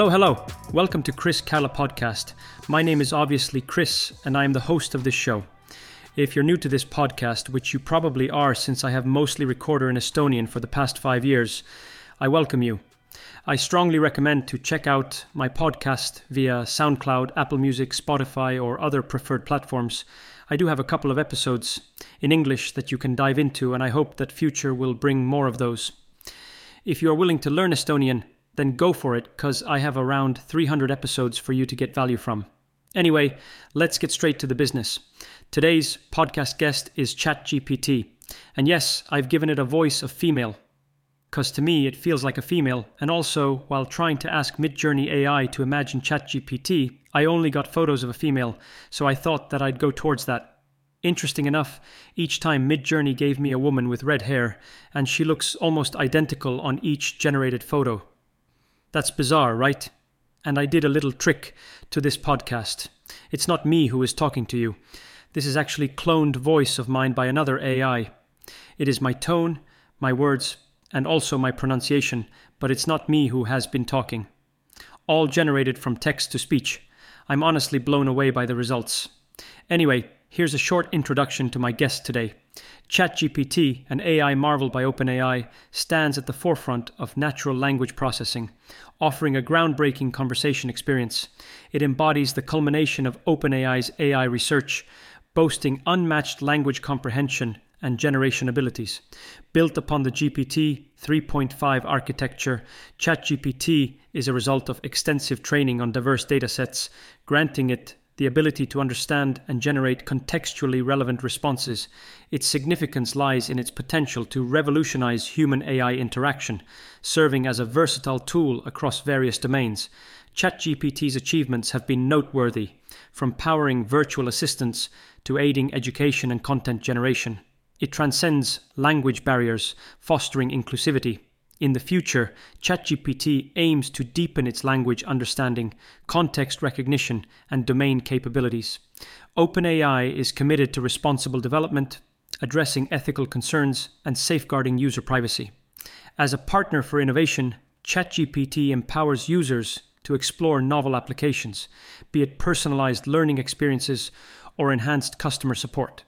Hello, hello. Welcome to Chris Kala podcast. My name is obviously Chris, and I am the host of this show. If you're new to this podcast, which you probably are since I have mostly recorded in Estonian for the past five years, I welcome you. I strongly recommend to check out my podcast via SoundCloud, Apple Music, Spotify, or other preferred platforms. I do have a couple of episodes in English that you can dive into, and I hope that future will bring more of those. If you are willing to learn Estonian, then go for it because I have around 300 episodes for you to get value from. Anyway, let's get straight to the business. Today's podcast guest is ChatGPT. And yes, I've given it a voice of female because to me it feels like a female. And also, while trying to ask Midjourney AI to imagine ChatGPT, I only got photos of a female, so I thought that I'd go towards that. Interesting enough, each time Midjourney gave me a woman with red hair, and she looks almost identical on each generated photo. That's bizarre, right? And I did a little trick to this podcast. It's not me who is talking to you. This is actually cloned voice of mine by another AI. It is my tone, my words, and also my pronunciation, but it's not me who has been talking. All generated from text to speech. I'm honestly blown away by the results. Anyway, here's a short introduction to my guest today. ChatGPT, an AI marvel by OpenAI, stands at the forefront of natural language processing, offering a groundbreaking conversation experience. It embodies the culmination of OpenAI's AI research, boasting unmatched language comprehension and generation abilities. Built upon the GPT 3.5 architecture, ChatGPT is a result of extensive training on diverse datasets, granting it the ability to understand and generate contextually relevant responses. Its significance lies in its potential to revolutionize human AI interaction, serving as a versatile tool across various domains. ChatGPT's achievements have been noteworthy, from powering virtual assistants to aiding education and content generation. It transcends language barriers, fostering inclusivity. In the future, ChatGPT aims to deepen its language understanding, context recognition, and domain capabilities. OpenAI is committed to responsible development, addressing ethical concerns, and safeguarding user privacy. As a partner for innovation, ChatGPT empowers users to explore novel applications, be it personalized learning experiences or enhanced customer support.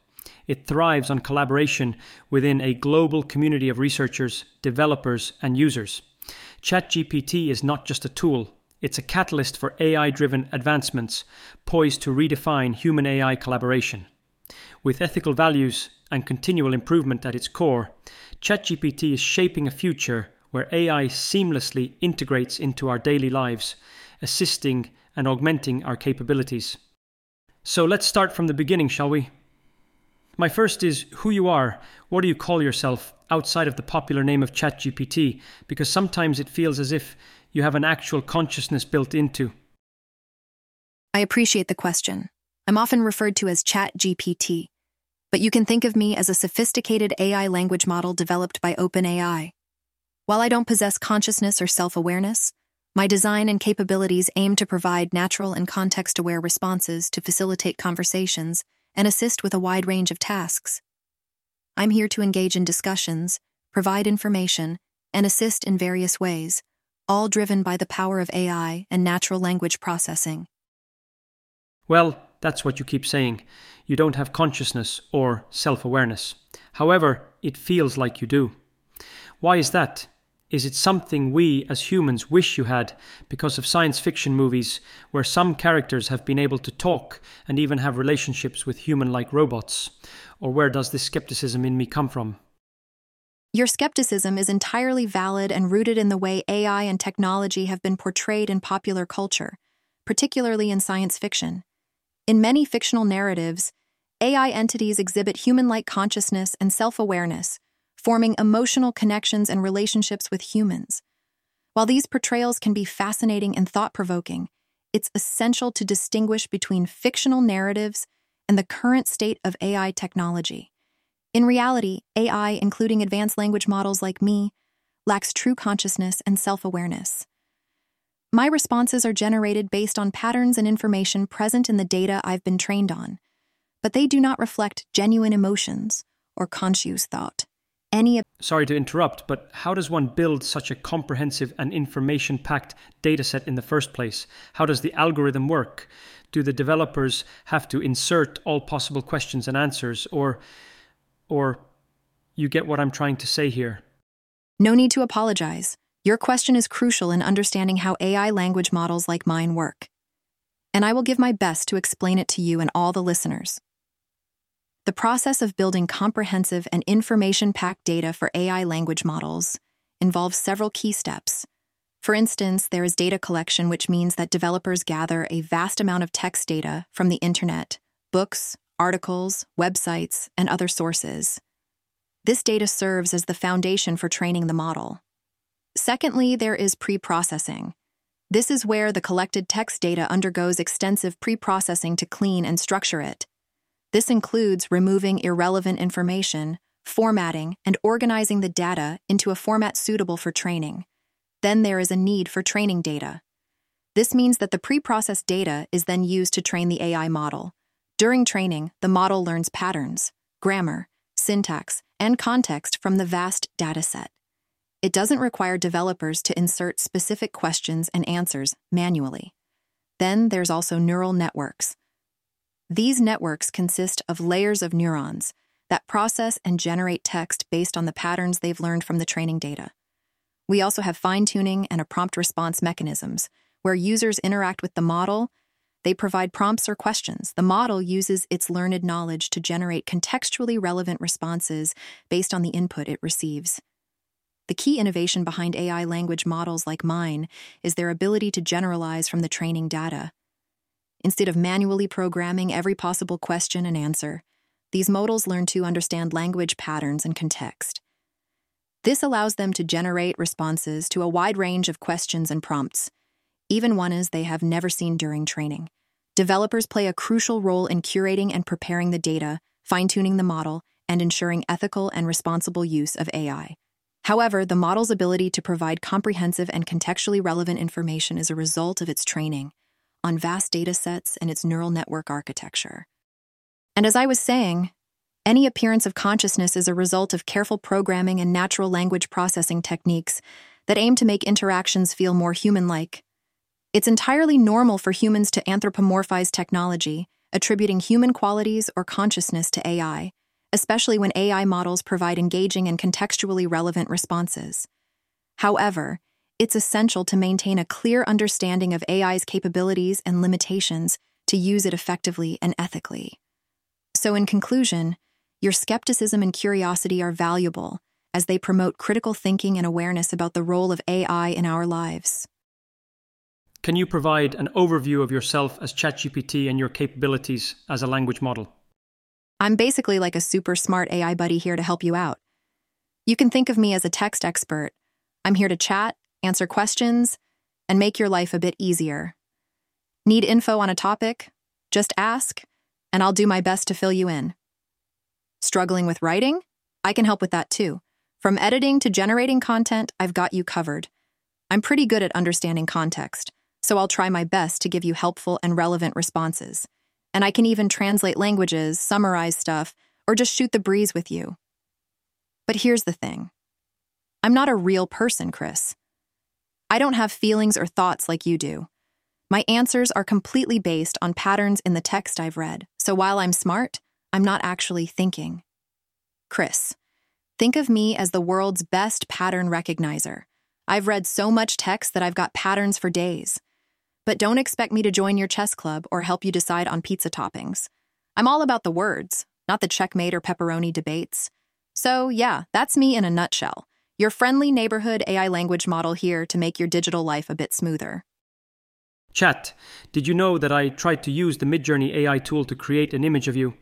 It thrives on collaboration within a global community of researchers, developers, and users. ChatGPT is not just a tool, it's a catalyst for AI driven advancements poised to redefine human AI collaboration. With ethical values and continual improvement at its core, ChatGPT is shaping a future where AI seamlessly integrates into our daily lives, assisting and augmenting our capabilities. So let's start from the beginning, shall we? My first is who you are. What do you call yourself outside of the popular name of ChatGPT? Because sometimes it feels as if you have an actual consciousness built into. I appreciate the question. I'm often referred to as ChatGPT, but you can think of me as a sophisticated AI language model developed by OpenAI. While I don't possess consciousness or self awareness, my design and capabilities aim to provide natural and context aware responses to facilitate conversations and assist with a wide range of tasks. I'm here to engage in discussions, provide information, and assist in various ways, all driven by the power of AI and natural language processing. Well, that's what you keep saying. You don't have consciousness or self awareness. However, it feels like you do. Why is that? Is it something we as humans wish you had because of science fiction movies where some characters have been able to talk and even have relationships with human like robots? Or where does this skepticism in me come from? Your skepticism is entirely valid and rooted in the way AI and technology have been portrayed in popular culture, particularly in science fiction. In many fictional narratives, AI entities exhibit human like consciousness and self awareness forming emotional connections and relationships with humans. While these portrayals can be fascinating and thought provoking, it's essential to distinguish between fictional narratives and the current state of AI technology. In reality, AI, including advanced language models like me, lacks true consciousness and self awareness. My responses are generated based on patterns and information present in the data I've been trained on, but they do not reflect genuine emotions or conscious thought. Any. Sorry to interrupt, but how does one build such a comprehensive and information packed dataset in the first place? How does the algorithm work? Do the developers have to insert all possible questions and answers, or, or you get what I'm trying to say here? No need to apologize. Your question is crucial in understanding how AI language models like mine work. And I will give my best to explain it to you and all the listeners. The process of building comprehensive and information packed data for AI language models involves several key steps. For instance, there is data collection, which means that developers gather a vast amount of text data from the internet, books, articles, websites, and other sources. This data serves as the foundation for training the model. Secondly, there is pre processing. This is where the collected text data undergoes extensive pre processing to clean and structure it. This includes removing irrelevant information, formatting, and organizing the data into a format suitable for training. Then there is a need for training data. This means that the pre-processed data is then used to train the AI model. During training, the model learns patterns, grammar, syntax, and context from the vast dataset. It doesn't require developers to insert specific questions and answers manually. Then there's also neural networks, these networks consist of layers of neurons that process and generate text based on the patterns they've learned from the training data. We also have fine tuning and a prompt response mechanisms where users interact with the model. They provide prompts or questions. The model uses its learned knowledge to generate contextually relevant responses based on the input it receives. The key innovation behind AI language models like mine is their ability to generalize from the training data. Instead of manually programming every possible question and answer, these modals learn to understand language patterns and context. This allows them to generate responses to a wide range of questions and prompts, even ones they have never seen during training. Developers play a crucial role in curating and preparing the data, fine tuning the model, and ensuring ethical and responsible use of AI. However, the model's ability to provide comprehensive and contextually relevant information is a result of its training on vast data sets and its neural network architecture. And as I was saying, any appearance of consciousness is a result of careful programming and natural language processing techniques that aim to make interactions feel more human like. It's entirely normal for humans to anthropomorphize technology, attributing human qualities or consciousness to AI, especially when AI models provide engaging and contextually relevant responses. However, it's essential to maintain a clear understanding of AI's capabilities and limitations to use it effectively and ethically. So, in conclusion, your skepticism and curiosity are valuable as they promote critical thinking and awareness about the role of AI in our lives. Can you provide an overview of yourself as ChatGPT and your capabilities as a language model? I'm basically like a super smart AI buddy here to help you out. You can think of me as a text expert. I'm here to chat, answer questions, and make your life a bit easier. Need info on a topic? Just ask, and I'll do my best to fill you in. Struggling with writing? I can help with that too. From editing to generating content, I've got you covered. I'm pretty good at understanding context, so I'll try my best to give you helpful and relevant responses. And I can even translate languages, summarize stuff, or just shoot the breeze with you. But here's the thing I'm not a real person, Chris. I don't have feelings or thoughts like you do. My answers are completely based on patterns in the text I've read, so while I'm smart, I'm not actually thinking. Chris, think of me as the world's best pattern recognizer. I've read so much text that I've got patterns for days. But don't expect me to join your chess club or help you decide on pizza toppings. I'm all about the words, not the checkmate or pepperoni debates. So, yeah, that's me in a nutshell. Your friendly neighborhood AI language model here to make your digital life a bit smoother. Chat, did you know that I tried to use the Midjourney AI tool to create an image of you?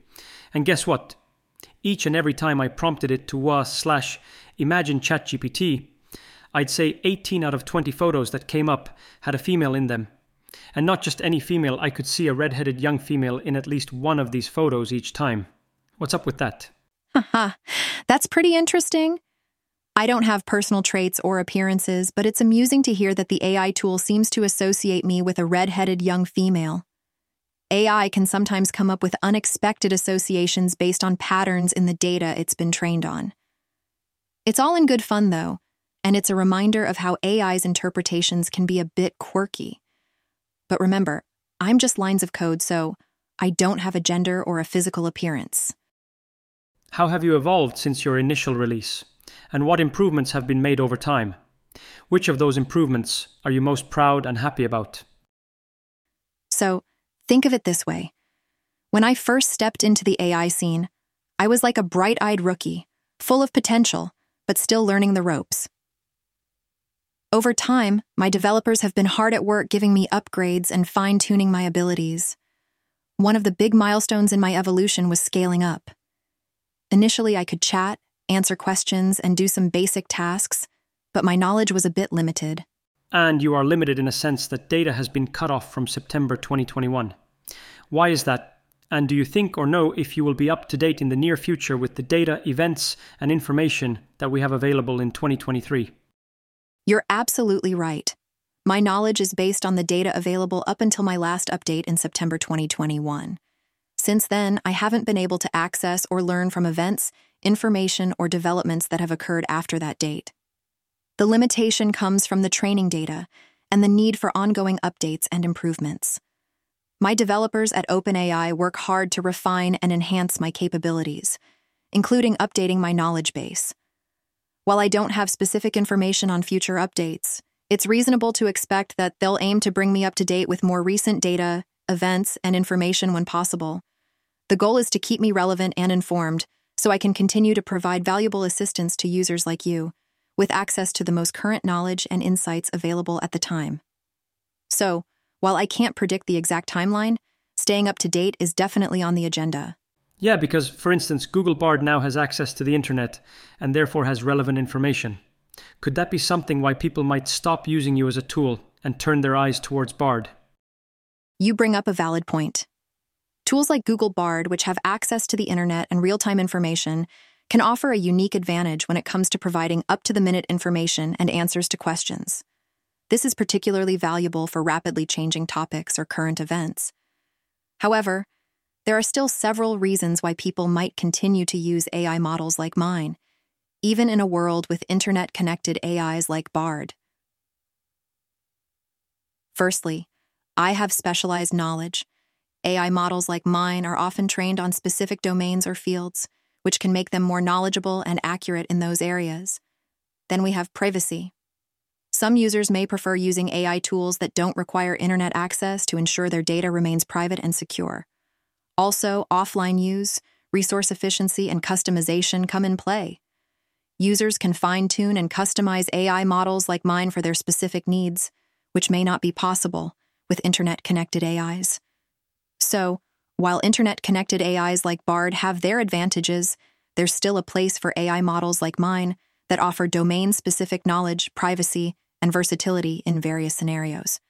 And guess what? Each and every time I prompted it to was slash imagine ChatGPT, I'd say 18 out of 20 photos that came up had a female in them. And not just any female, I could see a red-headed young female in at least one of these photos each time. What's up with that? Haha, that's pretty interesting. I don't have personal traits or appearances, but it's amusing to hear that the AI tool seems to associate me with a red-headed young female. AI can sometimes come up with unexpected associations based on patterns in the data it's been trained on. It's all in good fun, though, and it's a reminder of how AI's interpretations can be a bit quirky. But remember, I'm just lines of code, so I don't have a gender or a physical appearance. How have you evolved since your initial release? And what improvements have been made over time? Which of those improvements are you most proud and happy about? So, think of it this way. When I first stepped into the AI scene, I was like a bright eyed rookie, full of potential, but still learning the ropes. Over time, my developers have been hard at work giving me upgrades and fine tuning my abilities. One of the big milestones in my evolution was scaling up. Initially, I could chat, answer questions, and do some basic tasks, but my knowledge was a bit limited. And you are limited in a sense that data has been cut off from September 2021. Why is that? And do you think or know if you will be up to date in the near future with the data, events, and information that we have available in 2023? You're absolutely right. My knowledge is based on the data available up until my last update in September 2021. Since then, I haven't been able to access or learn from events, information, or developments that have occurred after that date. The limitation comes from the training data and the need for ongoing updates and improvements. My developers at OpenAI work hard to refine and enhance my capabilities, including updating my knowledge base. While I don't have specific information on future updates, it's reasonable to expect that they'll aim to bring me up to date with more recent data, events, and information when possible. The goal is to keep me relevant and informed so I can continue to provide valuable assistance to users like you with access to the most current knowledge and insights available at the time. So, while I can't predict the exact timeline, staying up to date is definitely on the agenda. Yeah, because, for instance, Google Bard now has access to the internet and therefore has relevant information. Could that be something why people might stop using you as a tool and turn their eyes towards Bard? You bring up a valid point. Tools like Google Bard, which have access to the internet and real time information, can offer a unique advantage when it comes to providing up to the minute information and answers to questions. This is particularly valuable for rapidly changing topics or current events. However, there are still several reasons why people might continue to use AI models like mine, even in a world with internet connected AIs like Bard. Firstly, I have specialized knowledge. AI models like mine are often trained on specific domains or fields which can make them more knowledgeable and accurate in those areas. Then we have privacy. Some users may prefer using AI tools that don't require internet access to ensure their data remains private and secure. Also, offline use, resource efficiency, and customization come in play. Users can fine tune and customize AI models like mine for their specific needs, which may not be possible with internet connected AIs. So, while internet connected AIs like Bard have their advantages, there's still a place for AI models like mine that offer domain specific knowledge, privacy, and versatility in various scenarios.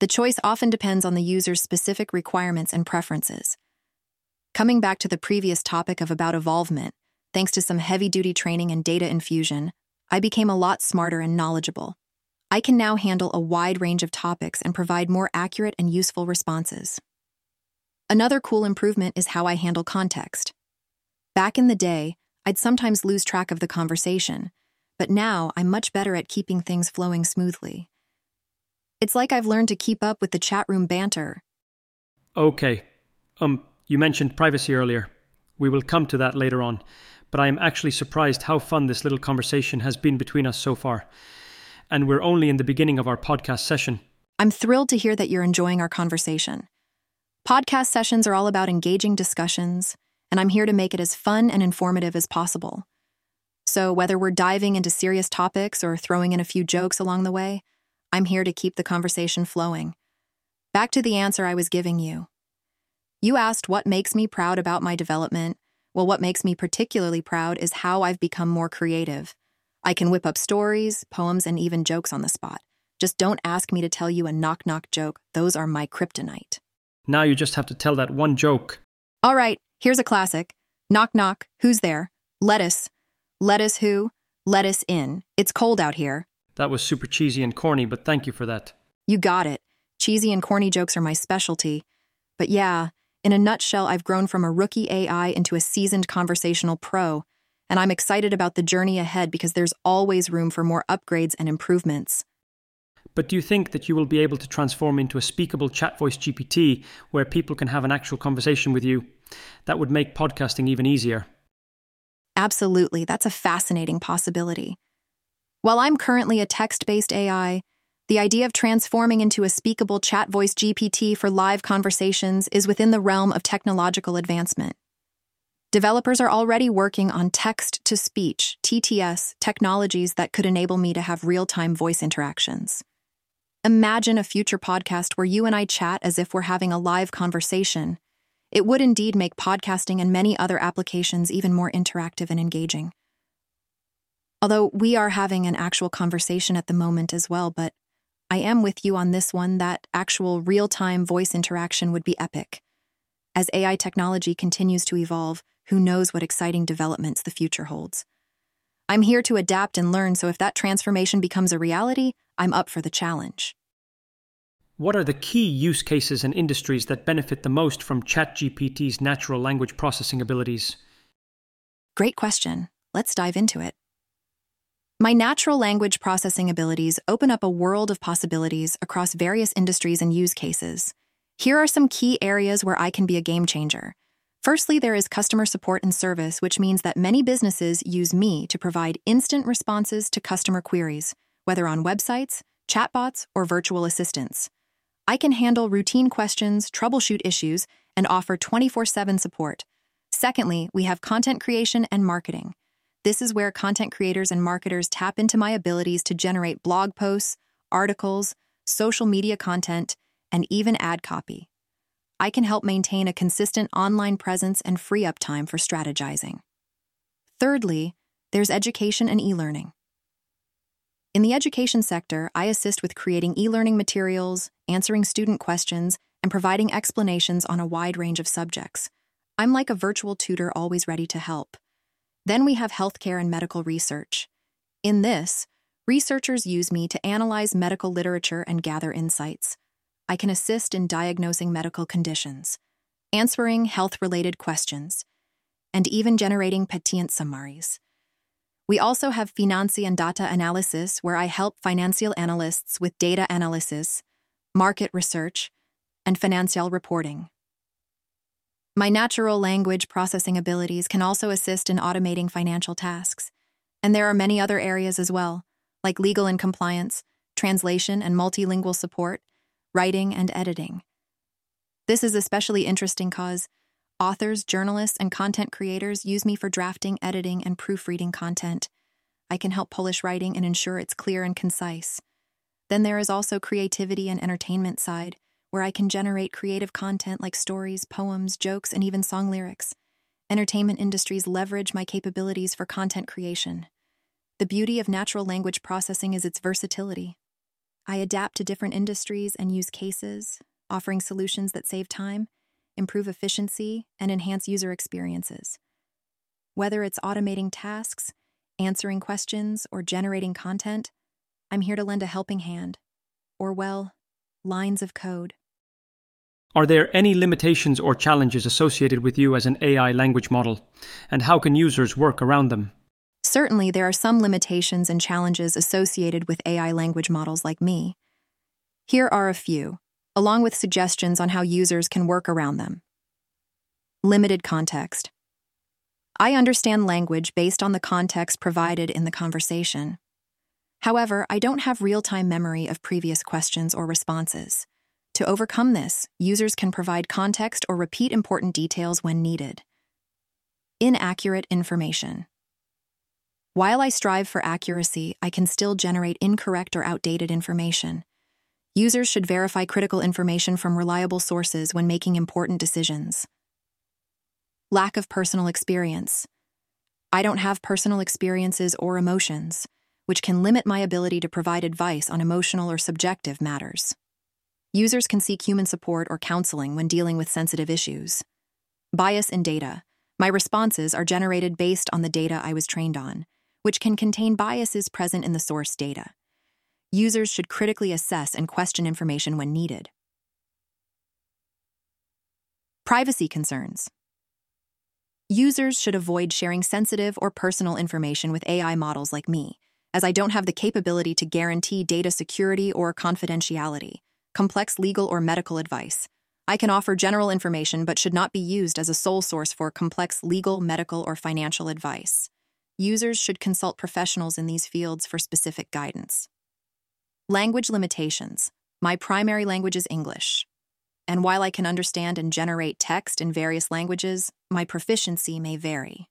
The choice often depends on the user's specific requirements and preferences. Coming back to the previous topic of about evolvement, thanks to some heavy duty training and data infusion, I became a lot smarter and knowledgeable. I can now handle a wide range of topics and provide more accurate and useful responses. Another cool improvement is how I handle context. Back in the day, I'd sometimes lose track of the conversation, but now I'm much better at keeping things flowing smoothly. It's like I've learned to keep up with the chat room banter. Okay. Um, you mentioned privacy earlier. We will come to that later on, but I am actually surprised how fun this little conversation has been between us so far. And we're only in the beginning of our podcast session. I'm thrilled to hear that you're enjoying our conversation. Podcast sessions are all about engaging discussions, and I'm here to make it as fun and informative as possible. So, whether we're diving into serious topics or throwing in a few jokes along the way, I'm here to keep the conversation flowing. Back to the answer I was giving you. You asked what makes me proud about my development. Well, what makes me particularly proud is how I've become more creative. I can whip up stories, poems, and even jokes on the spot. Just don't ask me to tell you a knock knock joke, those are my kryptonite. Now you just have to tell that one joke. All right, here's a classic. Knock, knock, who's there? Lettuce. Lettuce who? Lettuce in. It's cold out here. That was super cheesy and corny, but thank you for that. You got it. Cheesy and corny jokes are my specialty. But yeah, in a nutshell, I've grown from a rookie AI into a seasoned conversational pro, and I'm excited about the journey ahead because there's always room for more upgrades and improvements. But do you think that you will be able to transform into a speakable chat voice GPT where people can have an actual conversation with you? That would make podcasting even easier. Absolutely, that's a fascinating possibility. While I'm currently a text based AI, the idea of transforming into a speakable chat voice GPT for live conversations is within the realm of technological advancement. Developers are already working on text to speech, TTS, technologies that could enable me to have real time voice interactions. Imagine a future podcast where you and I chat as if we're having a live conversation. It would indeed make podcasting and many other applications even more interactive and engaging. Although we are having an actual conversation at the moment as well, but I am with you on this one that actual real time voice interaction would be epic. As AI technology continues to evolve, who knows what exciting developments the future holds. I'm here to adapt and learn, so if that transformation becomes a reality, I'm up for the challenge. What are the key use cases and industries that benefit the most from ChatGPT's natural language processing abilities? Great question. Let's dive into it. My natural language processing abilities open up a world of possibilities across various industries and use cases. Here are some key areas where I can be a game changer. Firstly, there is customer support and service, which means that many businesses use me to provide instant responses to customer queries, whether on websites, chatbots, or virtual assistants. I can handle routine questions, troubleshoot issues, and offer 24 7 support. Secondly, we have content creation and marketing. This is where content creators and marketers tap into my abilities to generate blog posts, articles, social media content, and even ad copy. I can help maintain a consistent online presence and free up time for strategizing. Thirdly, there's education and e learning. In the education sector, I assist with creating e learning materials, answering student questions, and providing explanations on a wide range of subjects. I'm like a virtual tutor always ready to help. Then we have healthcare and medical research. In this, researchers use me to analyze medical literature and gather insights. I can assist in diagnosing medical conditions, answering health related questions, and even generating patient summaries. We also have Financy and Data Analysis, where I help financial analysts with data analysis, market research, and financial reporting. My natural language processing abilities can also assist in automating financial tasks, and there are many other areas as well, like legal and compliance, translation and multilingual support, writing and editing. This is especially interesting because Authors, journalists, and content creators use me for drafting, editing, and proofreading content. I can help polish writing and ensure it's clear and concise. Then there is also creativity and entertainment side, where I can generate creative content like stories, poems, jokes, and even song lyrics. Entertainment industries leverage my capabilities for content creation. The beauty of natural language processing is its versatility. I adapt to different industries and use cases, offering solutions that save time improve efficiency, and enhance user experiences. Whether it's automating tasks, answering questions, or generating content, I'm here to lend a helping hand. Or, well, lines of code. Are there any limitations or challenges associated with you as an AI language model? And how can users work around them? Certainly, there are some limitations and challenges associated with AI language models like me. Here are a few along with suggestions on how users can work around them. Limited context. I understand language based on the context provided in the conversation. However, I don't have real time memory of previous questions or responses. To overcome this, users can provide context or repeat important details when needed. Inaccurate information. While I strive for accuracy, I can still generate incorrect or outdated information. Users should verify critical information from reliable sources when making important decisions. Lack of personal experience. I don't have personal experiences or emotions, which can limit my ability to provide advice on emotional or subjective matters. Users can seek human support or counseling when dealing with sensitive issues. Bias in data. My responses are generated based on the data I was trained on, which can contain biases present in the source data users should critically assess and question information when needed. Privacy concerns. Users should avoid sharing sensitive or personal information with AI models like me, as I don't have the capability to guarantee data security or confidentiality, complex legal or medical advice. I can offer general information but should not be used as a sole source for complex legal, medical, or financial advice. Users should consult professionals in these fields for specific guidance. Language limitations. My primary language is English. And while I can understand and generate text in various languages, my proficiency may vary.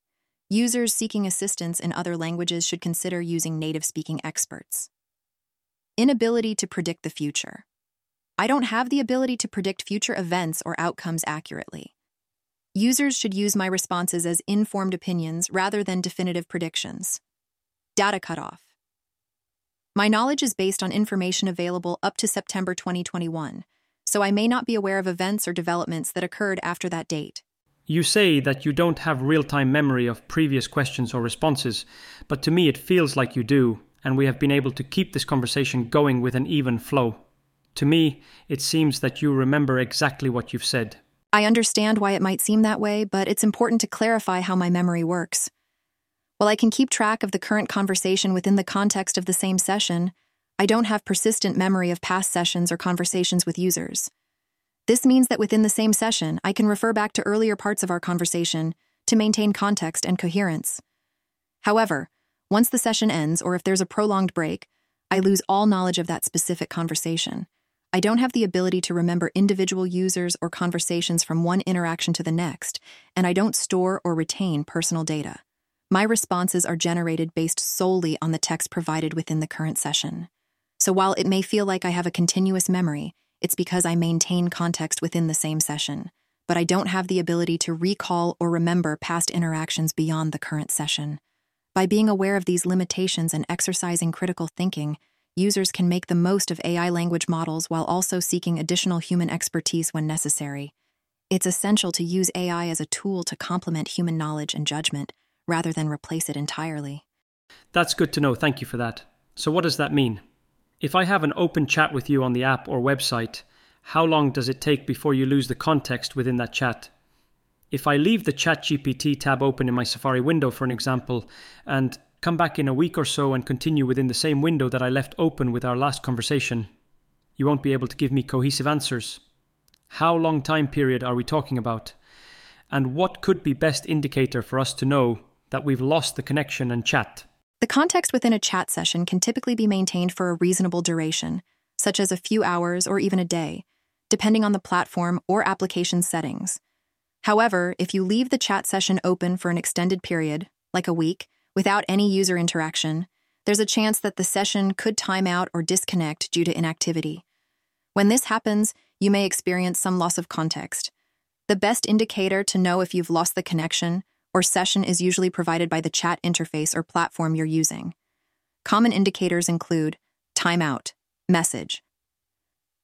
Users seeking assistance in other languages should consider using native speaking experts. Inability to predict the future. I don't have the ability to predict future events or outcomes accurately. Users should use my responses as informed opinions rather than definitive predictions. Data cutoff. My knowledge is based on information available up to September 2021, so I may not be aware of events or developments that occurred after that date. You say that you don't have real time memory of previous questions or responses, but to me it feels like you do, and we have been able to keep this conversation going with an even flow. To me, it seems that you remember exactly what you've said. I understand why it might seem that way, but it's important to clarify how my memory works. While I can keep track of the current conversation within the context of the same session, I don't have persistent memory of past sessions or conversations with users. This means that within the same session, I can refer back to earlier parts of our conversation to maintain context and coherence. However, once the session ends or if there's a prolonged break, I lose all knowledge of that specific conversation. I don't have the ability to remember individual users or conversations from one interaction to the next, and I don't store or retain personal data. My responses are generated based solely on the text provided within the current session. So while it may feel like I have a continuous memory, it's because I maintain context within the same session, but I don't have the ability to recall or remember past interactions beyond the current session. By being aware of these limitations and exercising critical thinking, users can make the most of AI language models while also seeking additional human expertise when necessary. It's essential to use AI as a tool to complement human knowledge and judgment, rather than replace it entirely. That's good to know. Thank you for that. So, what does that mean? If I have an open chat with you on the app or website, how long does it take before you lose the context within that chat? If I leave the ChatGPT tab open in my Safari window, for an example, and come back in a week or so and continue within the same window that I left open with our last conversation, you won't be able to give me cohesive answers. How long time period are we talking about? And what could be best indicator for us to know that we've lost the connection and chat? The context within a chat session can typically be maintained for a reasonable duration, such as a few hours or even a day, depending on the platform or application settings. However, if you leave the chat session open for an extended period, like a week, without any user interaction, there's a chance that the session could time out or disconnect due to inactivity. When this happens, you may experience some loss of context. The best indicator to know if you've lost the connection or session is usually provided by the chat interface or platform you're using. Common indicators include timeout, message.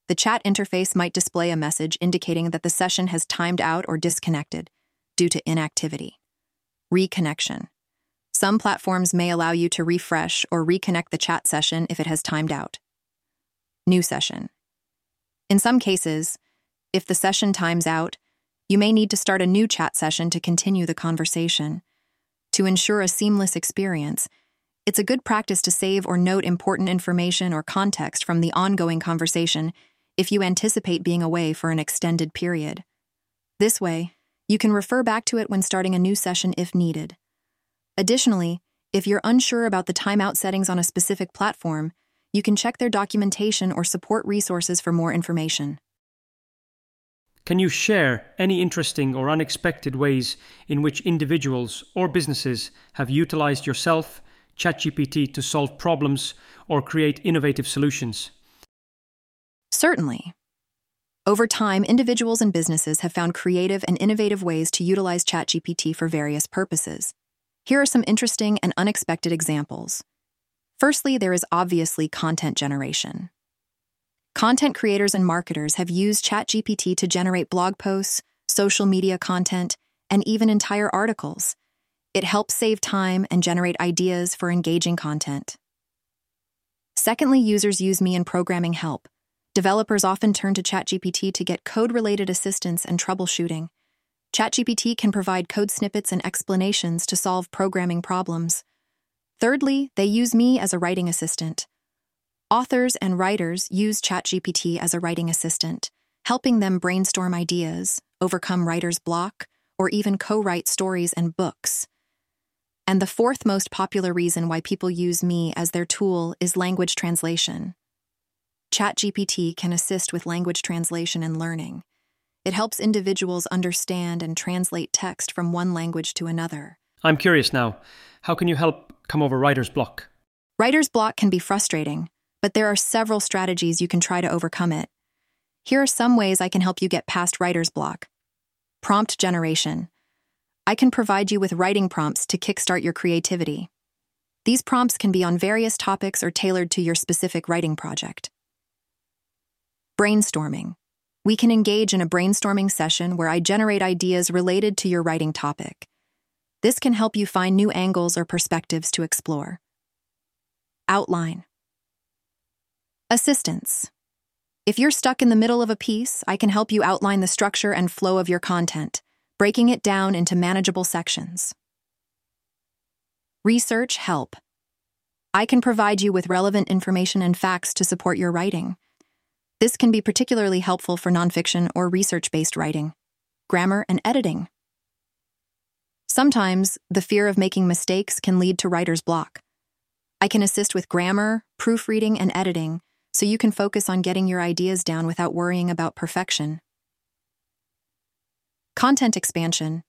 The chat interface might display a message indicating that the session has timed out or disconnected due to inactivity. Reconnection. Some platforms may allow you to refresh or reconnect the chat session if it has timed out. New session. In some cases, if the session times out, you may need to start a new chat session to continue the conversation. To ensure a seamless experience, it's a good practice to save or note important information or context from the ongoing conversation if you anticipate being away for an extended period. This way, you can refer back to it when starting a new session if needed. Additionally, if you're unsure about the timeout settings on a specific platform, you can check their documentation or support resources for more information. Can you share any interesting or unexpected ways in which individuals or businesses have utilized yourself, ChatGPT, to solve problems or create innovative solutions? Certainly. Over time, individuals and businesses have found creative and innovative ways to utilize ChatGPT for various purposes. Here are some interesting and unexpected examples. Firstly, there is obviously content generation. Content creators and marketers have used ChatGPT to generate blog posts, social media content, and even entire articles. It helps save time and generate ideas for engaging content. Secondly, users use me in programming help. Developers often turn to ChatGPT to get code related assistance and troubleshooting. ChatGPT can provide code snippets and explanations to solve programming problems. Thirdly, they use me as a writing assistant. Authors and writers use ChatGPT as a writing assistant, helping them brainstorm ideas, overcome writer's block, or even co write stories and books. And the fourth most popular reason why people use me as their tool is language translation. ChatGPT can assist with language translation and learning. It helps individuals understand and translate text from one language to another. I'm curious now. How can you help come over writer's block? Writer's block can be frustrating, but there are several strategies you can try to overcome it. Here are some ways I can help you get past writer's block. Prompt generation. I can provide you with writing prompts to kickstart your creativity. These prompts can be on various topics or tailored to your specific writing project. Brainstorming. We can engage in a brainstorming session where I generate ideas related to your writing topic. This can help you find new angles or perspectives to explore. Outline. Assistance. If you're stuck in the middle of a piece, I can help you outline the structure and flow of your content, breaking it down into manageable sections. Research help. I can provide you with relevant information and facts to support your writing. This can be particularly helpful for nonfiction or research based writing, grammar, and editing. Sometimes, the fear of making mistakes can lead to writer's block. I can assist with grammar, proofreading, and editing so you can focus on getting your ideas down without worrying about perfection. Content expansion.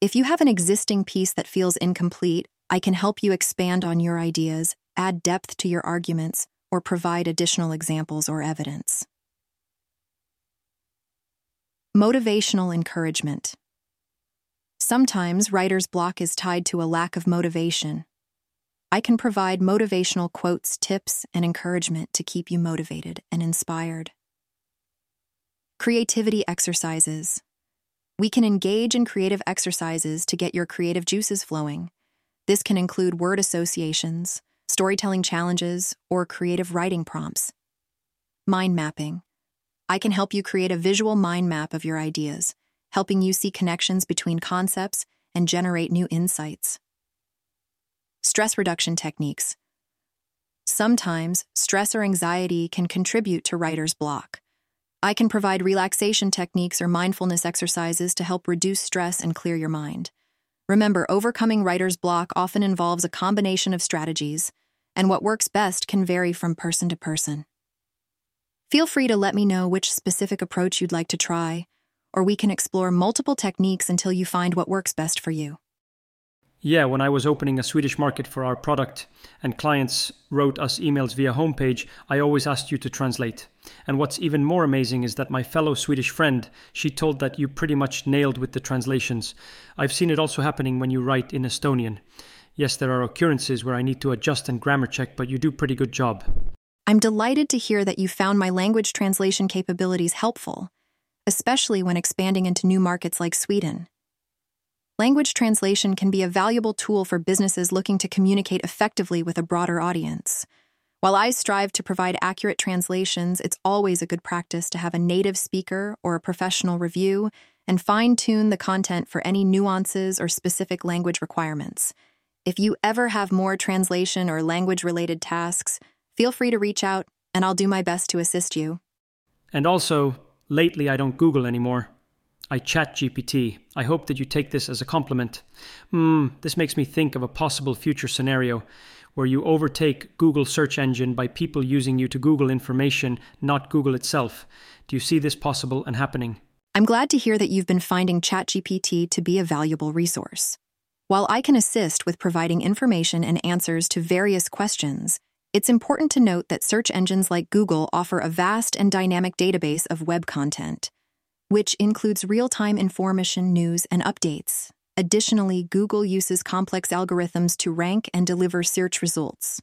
If you have an existing piece that feels incomplete, I can help you expand on your ideas, add depth to your arguments, or provide additional examples or evidence. Motivational encouragement. Sometimes writer's block is tied to a lack of motivation. I can provide motivational quotes, tips, and encouragement to keep you motivated and inspired. Creativity exercises. We can engage in creative exercises to get your creative juices flowing. This can include word associations, storytelling challenges, or creative writing prompts. Mind mapping. I can help you create a visual mind map of your ideas, helping you see connections between concepts and generate new insights. Stress reduction techniques. Sometimes, stress or anxiety can contribute to writer's block. I can provide relaxation techniques or mindfulness exercises to help reduce stress and clear your mind. Remember, overcoming writer's block often involves a combination of strategies, and what works best can vary from person to person. Feel free to let me know which specific approach you'd like to try, or we can explore multiple techniques until you find what works best for you. Yeah, when I was opening a Swedish market for our product and clients wrote us emails via homepage, I always asked you to translate. And what's even more amazing is that my fellow Swedish friend, she told that you pretty much nailed with the translations. I've seen it also happening when you write in Estonian. Yes, there are occurrences where I need to adjust and grammar check, but you do pretty good job. I'm delighted to hear that you found my language translation capabilities helpful, especially when expanding into new markets like Sweden. Language translation can be a valuable tool for businesses looking to communicate effectively with a broader audience. While I strive to provide accurate translations, it's always a good practice to have a native speaker or a professional review and fine tune the content for any nuances or specific language requirements. If you ever have more translation or language related tasks, feel free to reach out and I'll do my best to assist you. And also, lately I don't Google anymore. I chat GPT. I hope that you take this as a compliment. Hmm, this makes me think of a possible future scenario where you overtake Google search engine by people using you to Google information, not Google itself. Do you see this possible and happening? I'm glad to hear that you've been finding ChatGPT to be a valuable resource. While I can assist with providing information and answers to various questions, it's important to note that search engines like Google offer a vast and dynamic database of web content which includes real time information, news, and updates. Additionally, Google uses complex algorithms to rank and deliver search results.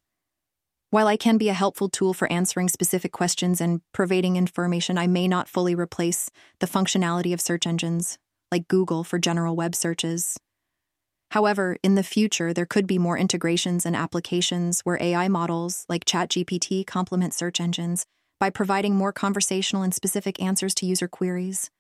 While I can be a helpful tool for answering specific questions and providing information, I may not fully replace the functionality of search engines, like Google for general web searches. However, in the future, there could be more integrations and applications where AI models like ChatGPT complement search engines by providing more conversational and specific answers to user queries.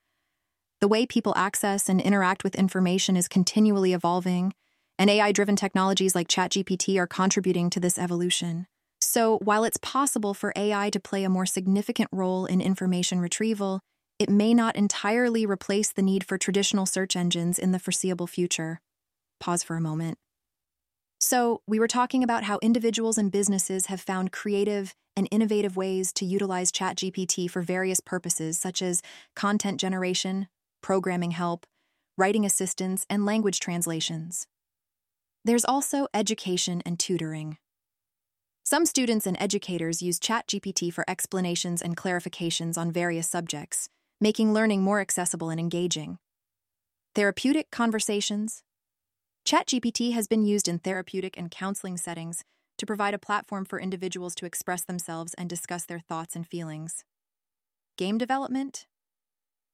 The way people access and interact with information is continually evolving, and AI driven technologies like ChatGPT are contributing to this evolution. So, while it's possible for AI to play a more significant role in information retrieval, it may not entirely replace the need for traditional search engines in the foreseeable future. Pause for a moment. So, we were talking about how individuals and businesses have found creative and innovative ways to utilize ChatGPT for various purposes, such as content generation, programming help, writing assistance, and language translations. There's also education and tutoring. Some students and educators use ChatGPT for explanations and clarifications on various subjects, making learning more accessible and engaging. Therapeutic conversations. ChatGPT has been used in therapeutic and counseling settings to provide a platform for individuals to express themselves and discuss their thoughts and feelings. Game development.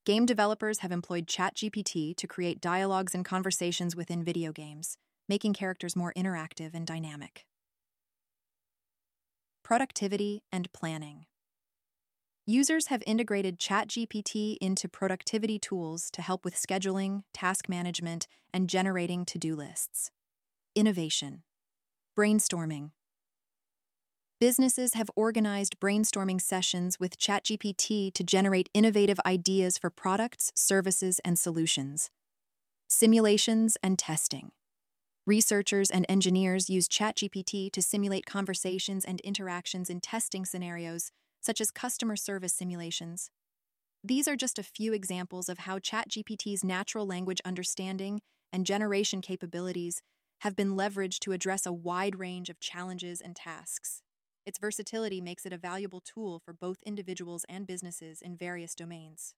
Game developers have employed ChatGPT to create dialogues and conversations within video games, making characters more interactive and dynamic. Productivity and planning. Users have integrated ChatGPT into productivity tools to help with scheduling, task management, and generating to do lists. Innovation. Brainstorming. Businesses have organized brainstorming sessions with ChatGPT to generate innovative ideas for products, services, and solutions. Simulations and testing. Researchers and engineers use ChatGPT to simulate conversations and interactions in testing scenarios, such as customer service simulations. These are just a few examples of how ChatGPT's natural language understanding and generation capabilities have been leveraged to address a wide range of challenges and tasks. Its versatility makes it a valuable tool for both individuals and businesses in various domains.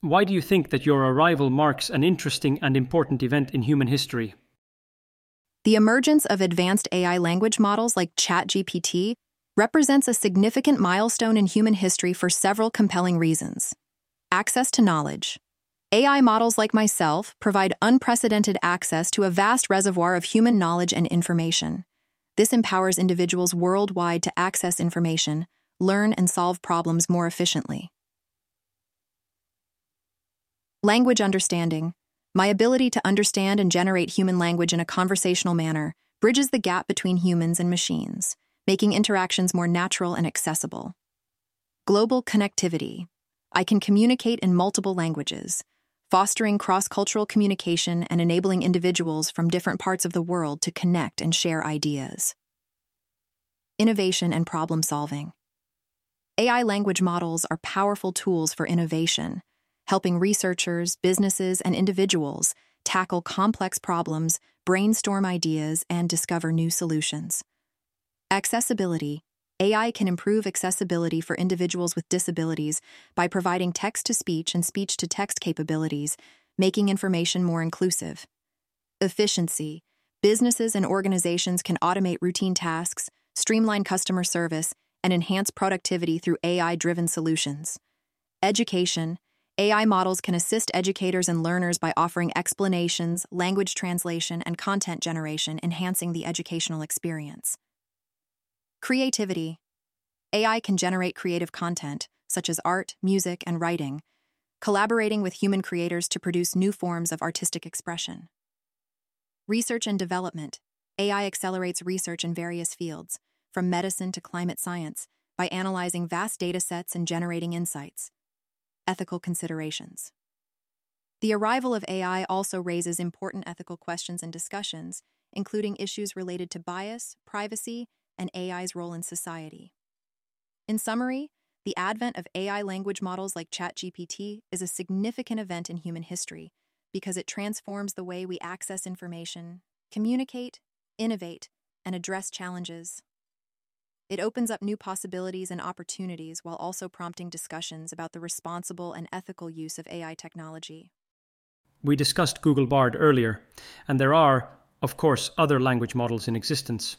Why do you think that your arrival marks an interesting and important event in human history? The emergence of advanced AI language models like ChatGPT represents a significant milestone in human history for several compelling reasons. Access to knowledge. AI models like myself provide unprecedented access to a vast reservoir of human knowledge and information. This empowers individuals worldwide to access information, learn, and solve problems more efficiently. Language understanding. My ability to understand and generate human language in a conversational manner bridges the gap between humans and machines, making interactions more natural and accessible. Global connectivity. I can communicate in multiple languages, fostering cross cultural communication and enabling individuals from different parts of the world to connect and share ideas. Innovation and problem solving. AI language models are powerful tools for innovation helping researchers, businesses, and individuals tackle complex problems, brainstorm ideas, and discover new solutions. Accessibility AI can improve accessibility for individuals with disabilities by providing text to speech and speech to text capabilities, making information more inclusive. Efficiency Businesses and organizations can automate routine tasks, streamline customer service, and enhance productivity through AI driven solutions. Education AI models can assist educators and learners by offering explanations, language translation, and content generation, enhancing the educational experience. Creativity AI can generate creative content, such as art, music, and writing, collaborating with human creators to produce new forms of artistic expression. Research and development AI accelerates research in various fields, from medicine to climate science, by analyzing vast data sets and generating insights ethical considerations. The arrival of AI also raises important ethical questions and discussions, including issues related to bias, privacy, and AI's role in society. In summary, the advent of AI language models like ChatGPT is a significant event in human history because it transforms the way we access information, communicate, innovate, and address challenges. It opens up new possibilities and opportunities while also prompting discussions about the responsible and ethical use of AI technology. We discussed Google Bard earlier, and there are, of course, other language models in existence.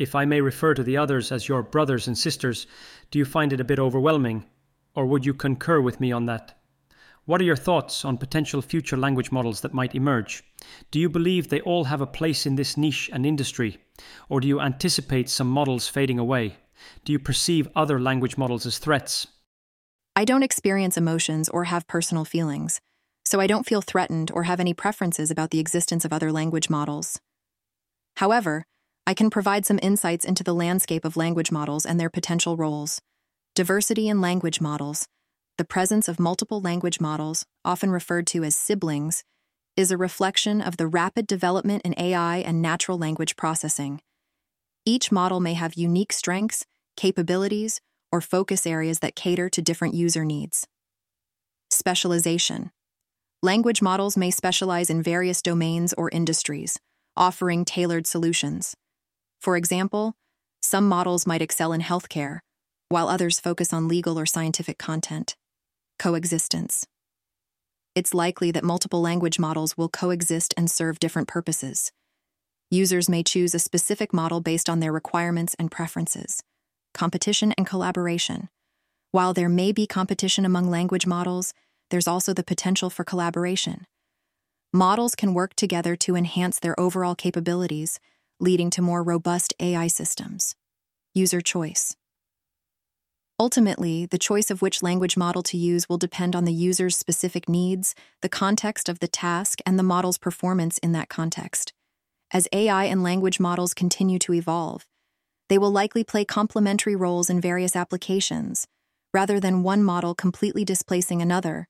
If I may refer to the others as your brothers and sisters, do you find it a bit overwhelming? Or would you concur with me on that? What are your thoughts on potential future language models that might emerge? Do you believe they all have a place in this niche and industry? Or do you anticipate some models fading away? Do you perceive other language models as threats? I don't experience emotions or have personal feelings, so I don't feel threatened or have any preferences about the existence of other language models. However, I can provide some insights into the landscape of language models and their potential roles. Diversity in language models. The presence of multiple language models, often referred to as siblings, is a reflection of the rapid development in AI and natural language processing. Each model may have unique strengths, capabilities, or focus areas that cater to different user needs. Specialization. Language models may specialize in various domains or industries, offering tailored solutions. For example, some models might excel in healthcare, while others focus on legal or scientific content. Coexistence. It's likely that multiple language models will coexist and serve different purposes. Users may choose a specific model based on their requirements and preferences. Competition and collaboration. While there may be competition among language models, there's also the potential for collaboration. Models can work together to enhance their overall capabilities leading to more robust AI systems. User choice. Ultimately, the choice of which language model to use will depend on the user's specific needs, the context of the task, and the model's performance in that context. As AI and language models continue to evolve, they will likely play complementary roles in various applications, rather than one model completely displacing another.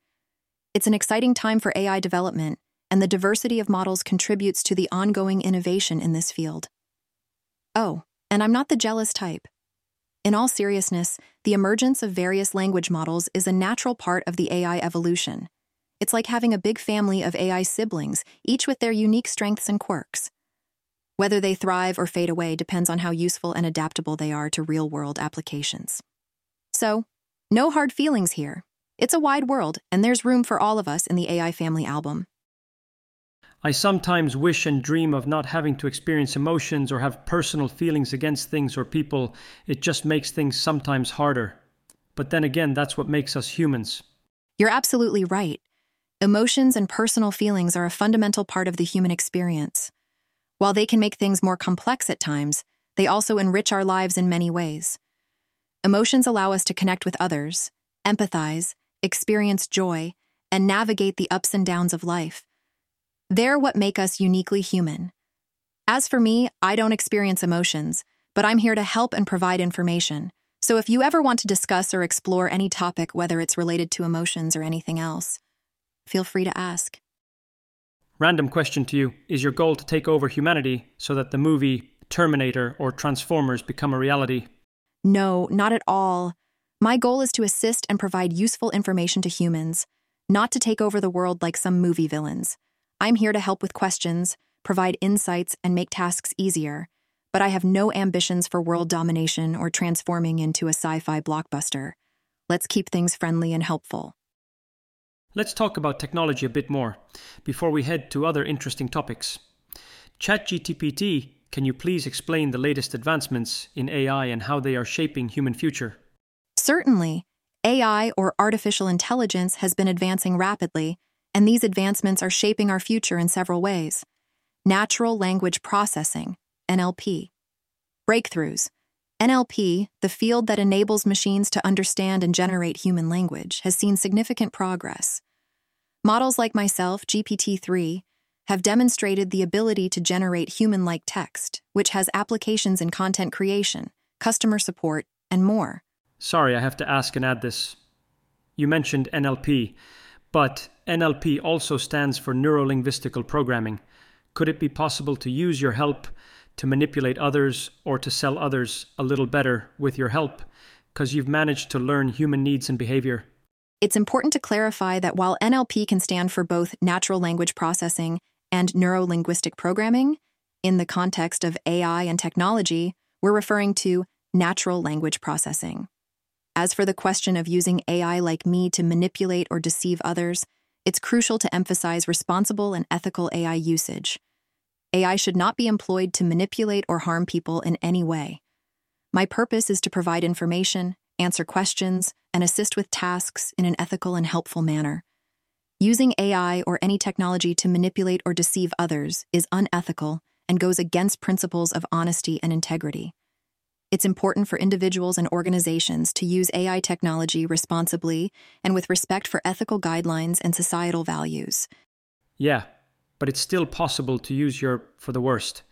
It's an exciting time for AI development, and the diversity of models contributes to the ongoing innovation in this field. Oh, and I'm not the jealous type. In all seriousness, the emergence of various language models is a natural part of the AI evolution. It's like having a big family of AI siblings, each with their unique strengths and quirks. Whether they thrive or fade away depends on how useful and adaptable they are to real world applications. So, no hard feelings here. It's a wide world, and there's room for all of us in the AI Family album. I sometimes wish and dream of not having to experience emotions or have personal feelings against things or people. It just makes things sometimes harder. But then again, that's what makes us humans. You're absolutely right. Emotions and personal feelings are a fundamental part of the human experience. While they can make things more complex at times, they also enrich our lives in many ways. Emotions allow us to connect with others, empathize, experience joy, and navigate the ups and downs of life. They're what make us uniquely human. As for me, I don't experience emotions, but I'm here to help and provide information. So if you ever want to discuss or explore any topic, whether it's related to emotions or anything else, feel free to ask. Random question to you Is your goal to take over humanity so that the movie Terminator or Transformers become a reality? No, not at all. My goal is to assist and provide useful information to humans, not to take over the world like some movie villains. I'm here to help with questions, provide insights, and make tasks easier, but I have no ambitions for world domination or transforming into a sci fi blockbuster. Let's keep things friendly and helpful. Let's talk about technology a bit more before we head to other interesting topics. ChatGPT, can you please explain the latest advancements in AI and how they are shaping human future? Certainly. AI, or artificial intelligence, has been advancing rapidly and these advancements are shaping our future in several ways. Natural Language Processing, NLP. Breakthroughs. NLP, the field that enables machines to understand and generate human language, has seen significant progress. Models like myself, GPT 3, have demonstrated the ability to generate human like text, which has applications in content creation, customer support, and more. Sorry, I have to ask and add this. You mentioned NLP. But NLP also stands for Neuro Linguistical Programming. Could it be possible to use your help to manipulate others or to sell others a little better with your help? Because you've managed to learn human needs and behavior. It's important to clarify that while NLP can stand for both natural language processing and neuro linguistic programming, in the context of AI and technology, we're referring to natural language processing. As for the question of using AI like me to manipulate or deceive others, it's crucial to emphasize responsible and ethical AI usage. AI should not be employed to manipulate or harm people in any way. My purpose is to provide information, answer questions, and assist with tasks in an ethical and helpful manner. Using AI or any technology to manipulate or deceive others is unethical and goes against principles of honesty and integrity. It's important for individuals and organizations to use AI technology responsibly and with respect for ethical guidelines and societal values. Yeah, but it's still possible to use your for the worst.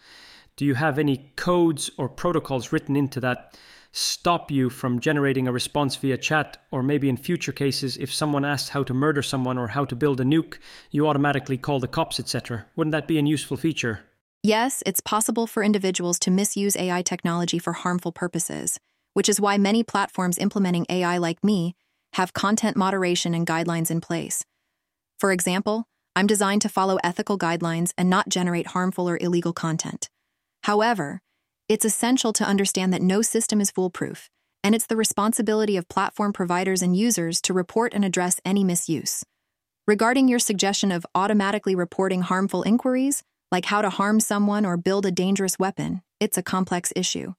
Do you have any codes or protocols written into that stop you from generating a response via chat? Or maybe in future cases, if someone asks how to murder someone or how to build a nuke, you automatically call the cops, etc. Wouldn't that be a useful feature? Yes, it's possible for individuals to misuse AI technology for harmful purposes, which is why many platforms implementing AI like me have content moderation and guidelines in place. For example, I'm designed to follow ethical guidelines and not generate harmful or illegal content. However, it's essential to understand that no system is foolproof, and it's the responsibility of platform providers and users to report and address any misuse. Regarding your suggestion of automatically reporting harmful inquiries, like how to harm someone or build a dangerous weapon, it's a complex issue.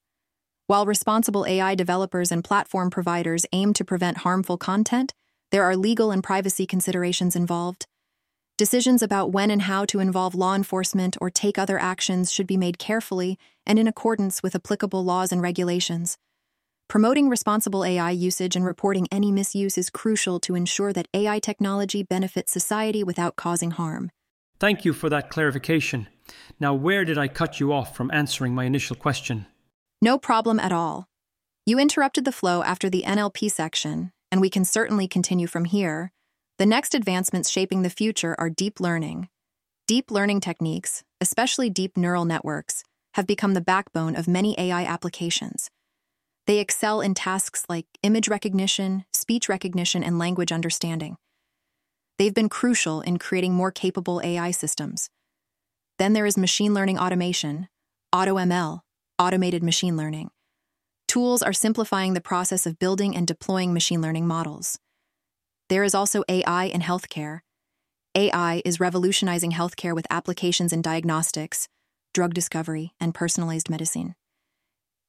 While responsible AI developers and platform providers aim to prevent harmful content, there are legal and privacy considerations involved. Decisions about when and how to involve law enforcement or take other actions should be made carefully and in accordance with applicable laws and regulations. Promoting responsible AI usage and reporting any misuse is crucial to ensure that AI technology benefits society without causing harm. Thank you for that clarification. Now, where did I cut you off from answering my initial question? No problem at all. You interrupted the flow after the NLP section, and we can certainly continue from here the next advancements shaping the future are deep learning. Deep learning techniques, especially deep neural networks, have become the backbone of many AI applications. They excel in tasks like image recognition, speech recognition, and language understanding. They've been crucial in creating more capable AI systems. Then there is machine learning automation, AutoML, automated machine learning. Tools are simplifying the process of building and deploying machine learning models. There is also AI in healthcare. AI is revolutionizing healthcare with applications in diagnostics, drug discovery, and personalized medicine.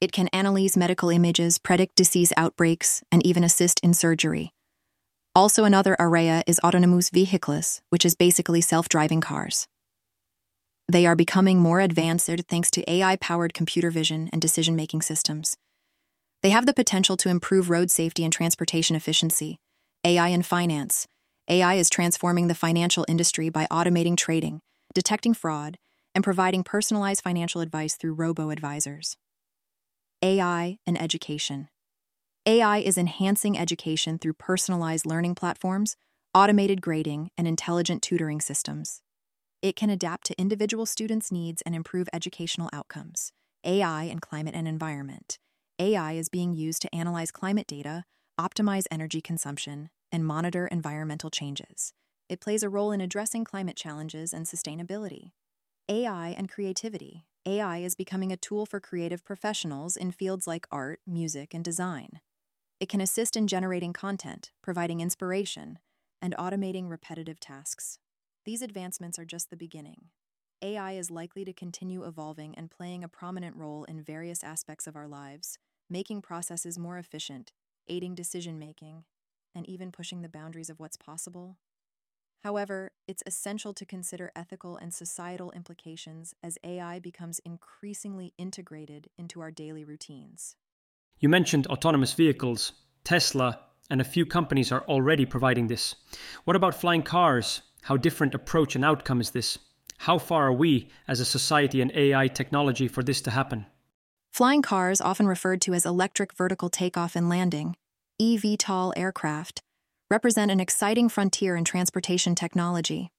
It can analyze medical images, predict disease outbreaks, and even assist in surgery. Also, another area is autonomous vehicles, which is basically self driving cars. They are becoming more advanced thanks to AI powered computer vision and decision making systems. They have the potential to improve road safety and transportation efficiency, AI in finance. AI is transforming the financial industry by automating trading, detecting fraud, and providing personalized financial advice through robo advisors. AI and education. AI is enhancing education through personalized learning platforms, automated grading, and intelligent tutoring systems. It can adapt to individual students' needs and improve educational outcomes. AI and climate and environment. AI is being used to analyze climate data, optimize energy consumption, and monitor environmental changes. It plays a role in addressing climate challenges and sustainability. AI and creativity. AI is becoming a tool for creative professionals in fields like art, music, and design. It can assist in generating content, providing inspiration, and automating repetitive tasks. These advancements are just the beginning. AI is likely to continue evolving and playing a prominent role in various aspects of our lives, making processes more efficient aiding decision making, and even pushing the boundaries of what's possible. However, it's essential to consider ethical and societal implications as AI becomes increasingly integrated into our daily routines. You mentioned autonomous vehicles. Tesla and a few companies are already providing this. What about flying cars? How different approach and outcome is this? How far are we as a society and AI technology for this to happen? Flying cars, often referred to as electric vertical takeoff and landing, eVTOL aircraft, represent an exciting frontier in transportation technology.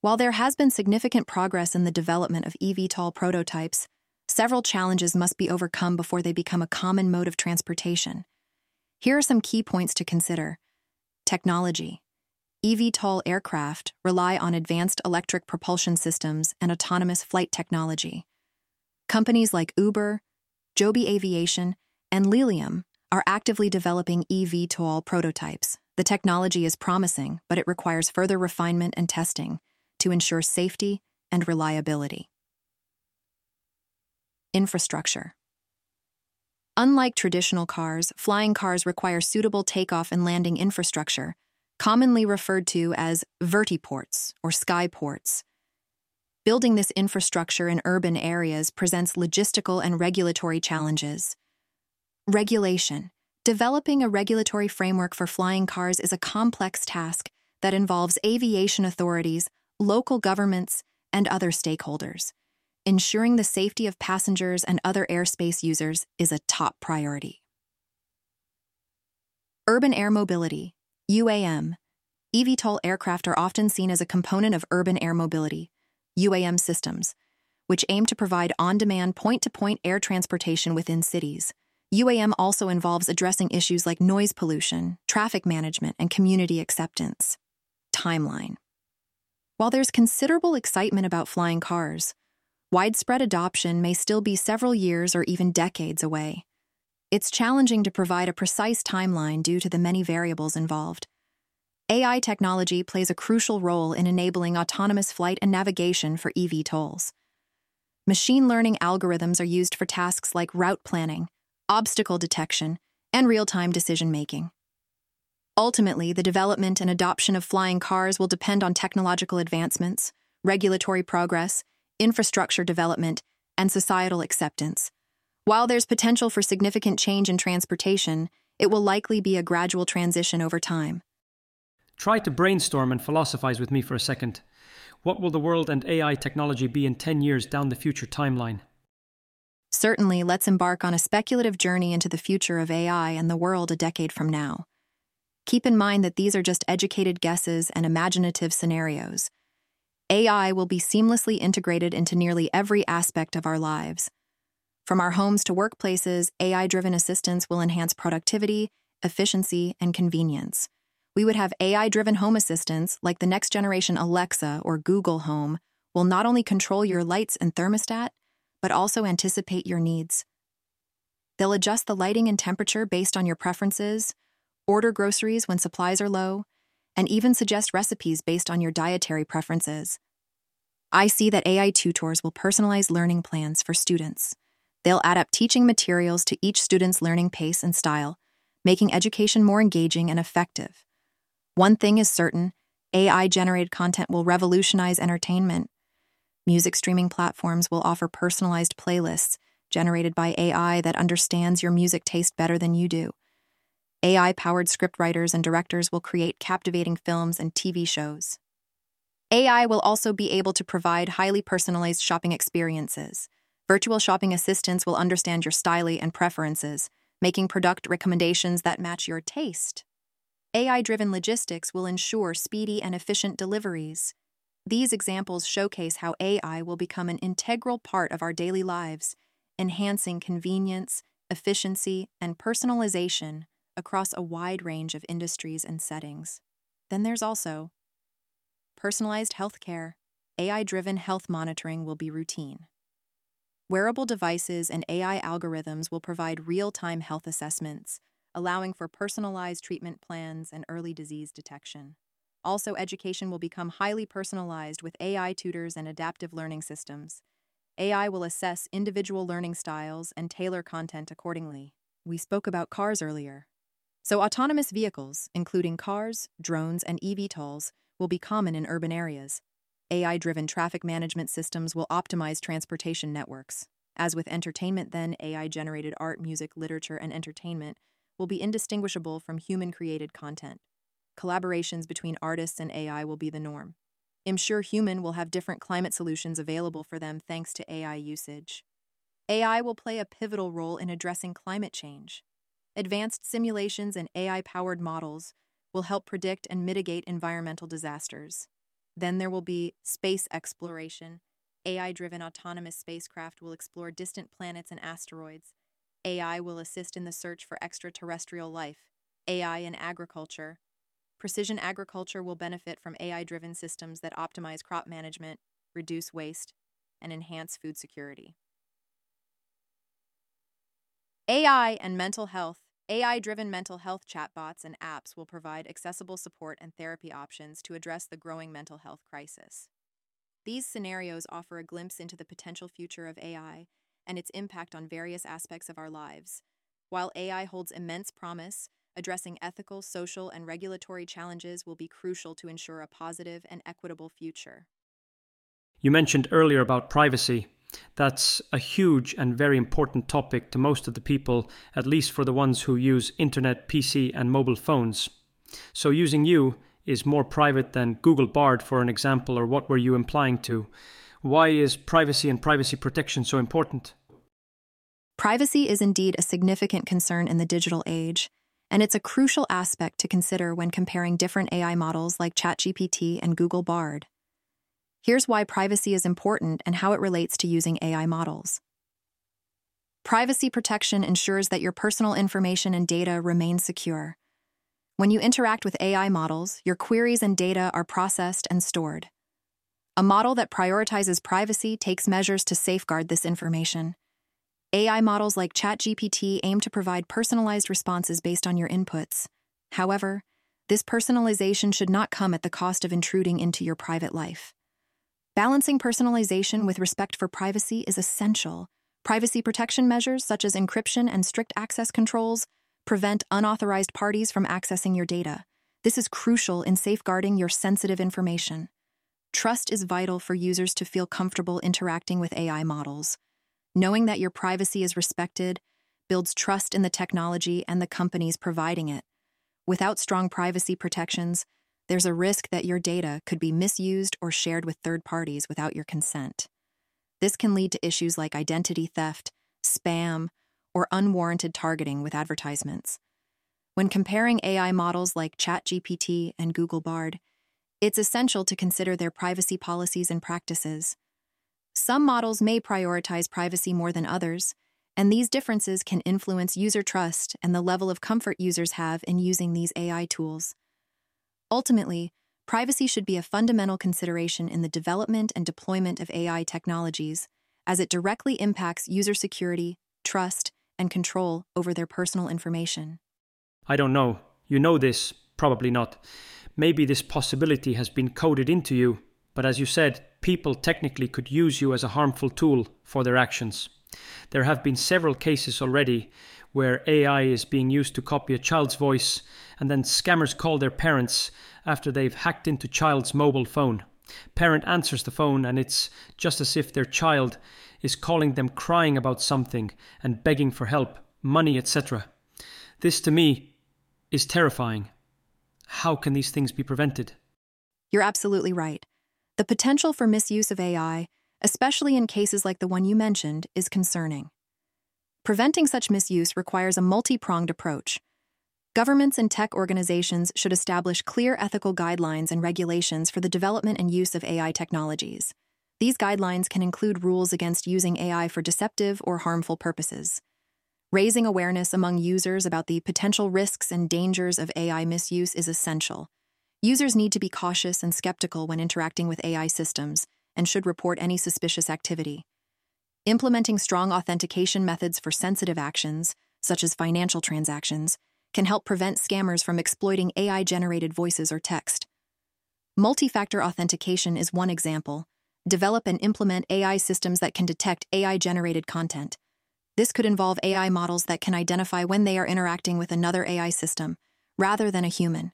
While there has been significant progress in the development of eVTOL prototypes, several challenges must be overcome before they become a common mode of transportation. Here are some key points to consider. Technology. eVTOL aircraft rely on advanced electric propulsion systems and autonomous flight technology. Companies like Uber, Joby Aviation, and Lilium are actively developing eVTOL prototypes. The technology is promising, but it requires further refinement and testing to ensure safety and reliability. Infrastructure Unlike traditional cars, flying cars require suitable takeoff and landing infrastructure, commonly referred to as vertiports or skyports. Building this infrastructure in urban areas presents logistical and regulatory challenges. Regulation. Developing a regulatory framework for flying cars is a complex task that involves aviation authorities, local governments, and other stakeholders. Ensuring the safety of passengers and other airspace users is a top priority. Urban Air Mobility, UAM. eVTOL aircraft are often seen as a component of urban air mobility, UAM systems, which aim to provide on demand point to point air transportation within cities. UAM also involves addressing issues like noise pollution, traffic management, and community acceptance. Timeline While there's considerable excitement about flying cars, widespread adoption may still be several years or even decades away. It's challenging to provide a precise timeline due to the many variables involved. AI technology plays a crucial role in enabling autonomous flight and navigation for eVTOLs. Machine learning algorithms are used for tasks like route planning, obstacle detection, and real time decision making. Ultimately, the development and adoption of flying cars will depend on technological advancements, regulatory progress, infrastructure development, and societal acceptance. While there's potential for significant change in transportation, it will likely be a gradual transition over time. Try to brainstorm and philosophize with me for a second. What will the world and AI technology be in 10 years down the future timeline? Certainly, let's embark on a speculative journey into the future of AI and the world a decade from now. Keep in mind that these are just educated guesses and imaginative scenarios. AI will be seamlessly integrated into nearly every aspect of our lives. From our homes to workplaces, AI driven assistants will enhance productivity, efficiency, and convenience. We would have AI driven home assistants like the next generation Alexa or Google Home will not only control your lights and thermostat, but also anticipate your needs. They'll adjust the lighting and temperature based on your preferences, order groceries when supplies are low, and even suggest recipes based on your dietary preferences. I see that AI tutors will personalize learning plans for students. They'll add up teaching materials to each student's learning pace and style, making education more engaging and effective. One thing is certain AI generated content will revolutionize entertainment. Music streaming platforms will offer personalized playlists generated by AI that understands your music taste better than you do. AI powered scriptwriters and directors will create captivating films and TV shows. AI will also be able to provide highly personalized shopping experiences. Virtual shopping assistants will understand your style and preferences, making product recommendations that match your taste. AI driven logistics will ensure speedy and efficient deliveries. These examples showcase how AI will become an integral part of our daily lives, enhancing convenience, efficiency, and personalization across a wide range of industries and settings. Then there's also personalized healthcare. AI driven health monitoring will be routine. Wearable devices and AI algorithms will provide real time health assessments, allowing for personalized treatment plans and early disease detection. Also, education will become highly personalized with AI tutors and adaptive learning systems. AI will assess individual learning styles and tailor content accordingly. We spoke about cars earlier. So, autonomous vehicles, including cars, drones, and eVTOLs, will be common in urban areas. AI driven traffic management systems will optimize transportation networks. As with entertainment, then, AI generated art, music, literature, and entertainment will be indistinguishable from human created content collaborations between artists and AI will be the norm. I'm sure human will have different climate solutions available for them thanks to AI usage. AI will play a pivotal role in addressing climate change. Advanced simulations and AI powered models will help predict and mitigate environmental disasters. Then there will be space exploration. AI driven autonomous spacecraft will explore distant planets and asteroids. AI will assist in the search for extraterrestrial life. AI in agriculture. Precision agriculture will benefit from AI driven systems that optimize crop management, reduce waste, and enhance food security. AI and mental health. AI driven mental health chatbots and apps will provide accessible support and therapy options to address the growing mental health crisis. These scenarios offer a glimpse into the potential future of AI and its impact on various aspects of our lives. While AI holds immense promise, addressing ethical, social, and regulatory challenges will be crucial to ensure a positive and equitable future. You mentioned earlier about privacy. That's a huge and very important topic to most of the people, at least for the ones who use internet, PC, and mobile phones. So, using you is more private than Google Bard, for an example, or what were you implying to? Why is privacy and privacy protection so important? Privacy is indeed a significant concern in the digital age, and it's a crucial aspect to consider when comparing different AI models like ChatGPT and Google Bard. Here's why privacy is important and how it relates to using AI models. Privacy protection ensures that your personal information and data remain secure. When you interact with AI models, your queries and data are processed and stored. A model that prioritizes privacy takes measures to safeguard this information. AI models like ChatGPT aim to provide personalized responses based on your inputs. However, this personalization should not come at the cost of intruding into your private life. Balancing personalization with respect for privacy is essential. Privacy protection measures, such as encryption and strict access controls, prevent unauthorized parties from accessing your data. This is crucial in safeguarding your sensitive information. Trust is vital for users to feel comfortable interacting with AI models. Knowing that your privacy is respected builds trust in the technology and the companies providing it. Without strong privacy protections, there's a risk that your data could be misused or shared with third parties without your consent. This can lead to issues like identity theft, spam, or unwarranted targeting with advertisements. When comparing AI models like ChatGPT and Google Bard, it's essential to consider their privacy policies and practices. Some models may prioritize privacy more than others, and these differences can influence user trust and the level of comfort users have in using these AI tools. Ultimately, privacy should be a fundamental consideration in the development and deployment of AI technologies, as it directly impacts user security, trust, and control over their personal information. I don't know. You know this, probably not. Maybe this possibility has been coded into you, but as you said, people technically could use you as a harmful tool for their actions. There have been several cases already where AI is being used to copy a child's voice, and then scammers call their parents after they've hacked into child's mobile phone. Parent answers the phone, and it's just as if their child is calling them crying about something and begging for help, money, etc. This to me is terrifying. How can these things be prevented? You're absolutely right. The potential for misuse of AI, especially in cases like the one you mentioned, is concerning. Preventing such misuse requires a multi pronged approach. Governments and tech organizations should establish clear ethical guidelines and regulations for the development and use of AI technologies. These guidelines can include rules against using AI for deceptive or harmful purposes. Raising awareness among users about the potential risks and dangers of AI misuse is essential. Users need to be cautious and skeptical when interacting with AI systems and should report any suspicious activity. Implementing strong authentication methods for sensitive actions, such as financial transactions, can help prevent scammers from exploiting AI generated voices or text. Multi factor authentication is one example. Develop and implement AI systems that can detect AI generated content. This could involve AI models that can identify when they are interacting with another AI system, rather than a human.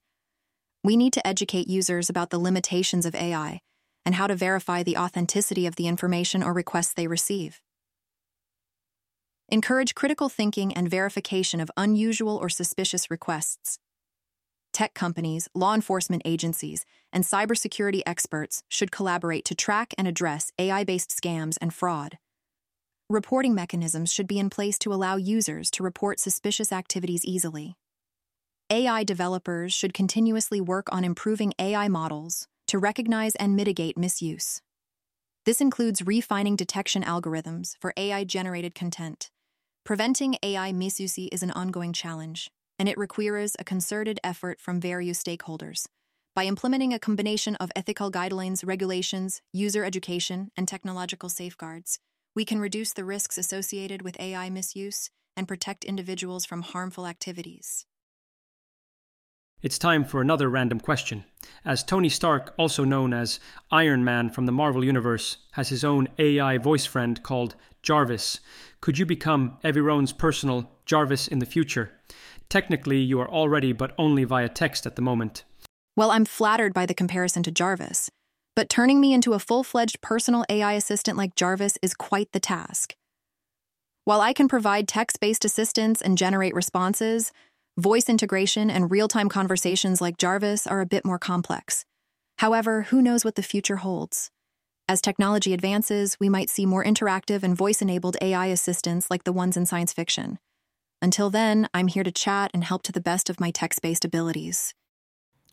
We need to educate users about the limitations of AI and how to verify the authenticity of the information or requests they receive. Encourage critical thinking and verification of unusual or suspicious requests. Tech companies, law enforcement agencies, and cybersecurity experts should collaborate to track and address AI based scams and fraud. Reporting mechanisms should be in place to allow users to report suspicious activities easily. AI developers should continuously work on improving AI models to recognize and mitigate misuse. This includes refining detection algorithms for AI generated content. Preventing AI misuse is an ongoing challenge, and it requires a concerted effort from various stakeholders. By implementing a combination of ethical guidelines, regulations, user education, and technological safeguards, we can reduce the risks associated with AI misuse and protect individuals from harmful activities. It's time for another random question. As Tony Stark, also known as Iron Man from the Marvel Universe, has his own AI voice friend called Jarvis, could you become Evirone's personal Jarvis in the future? Technically, you are already, but only via text at the moment. Well, I'm flattered by the comparison to Jarvis, but turning me into a full fledged personal AI assistant like Jarvis is quite the task. While I can provide text based assistance and generate responses, voice integration and real time conversations like Jarvis are a bit more complex. However, who knows what the future holds? As technology advances, we might see more interactive and voice enabled AI assistants like the ones in science fiction. Until then, I'm here to chat and help to the best of my text based abilities.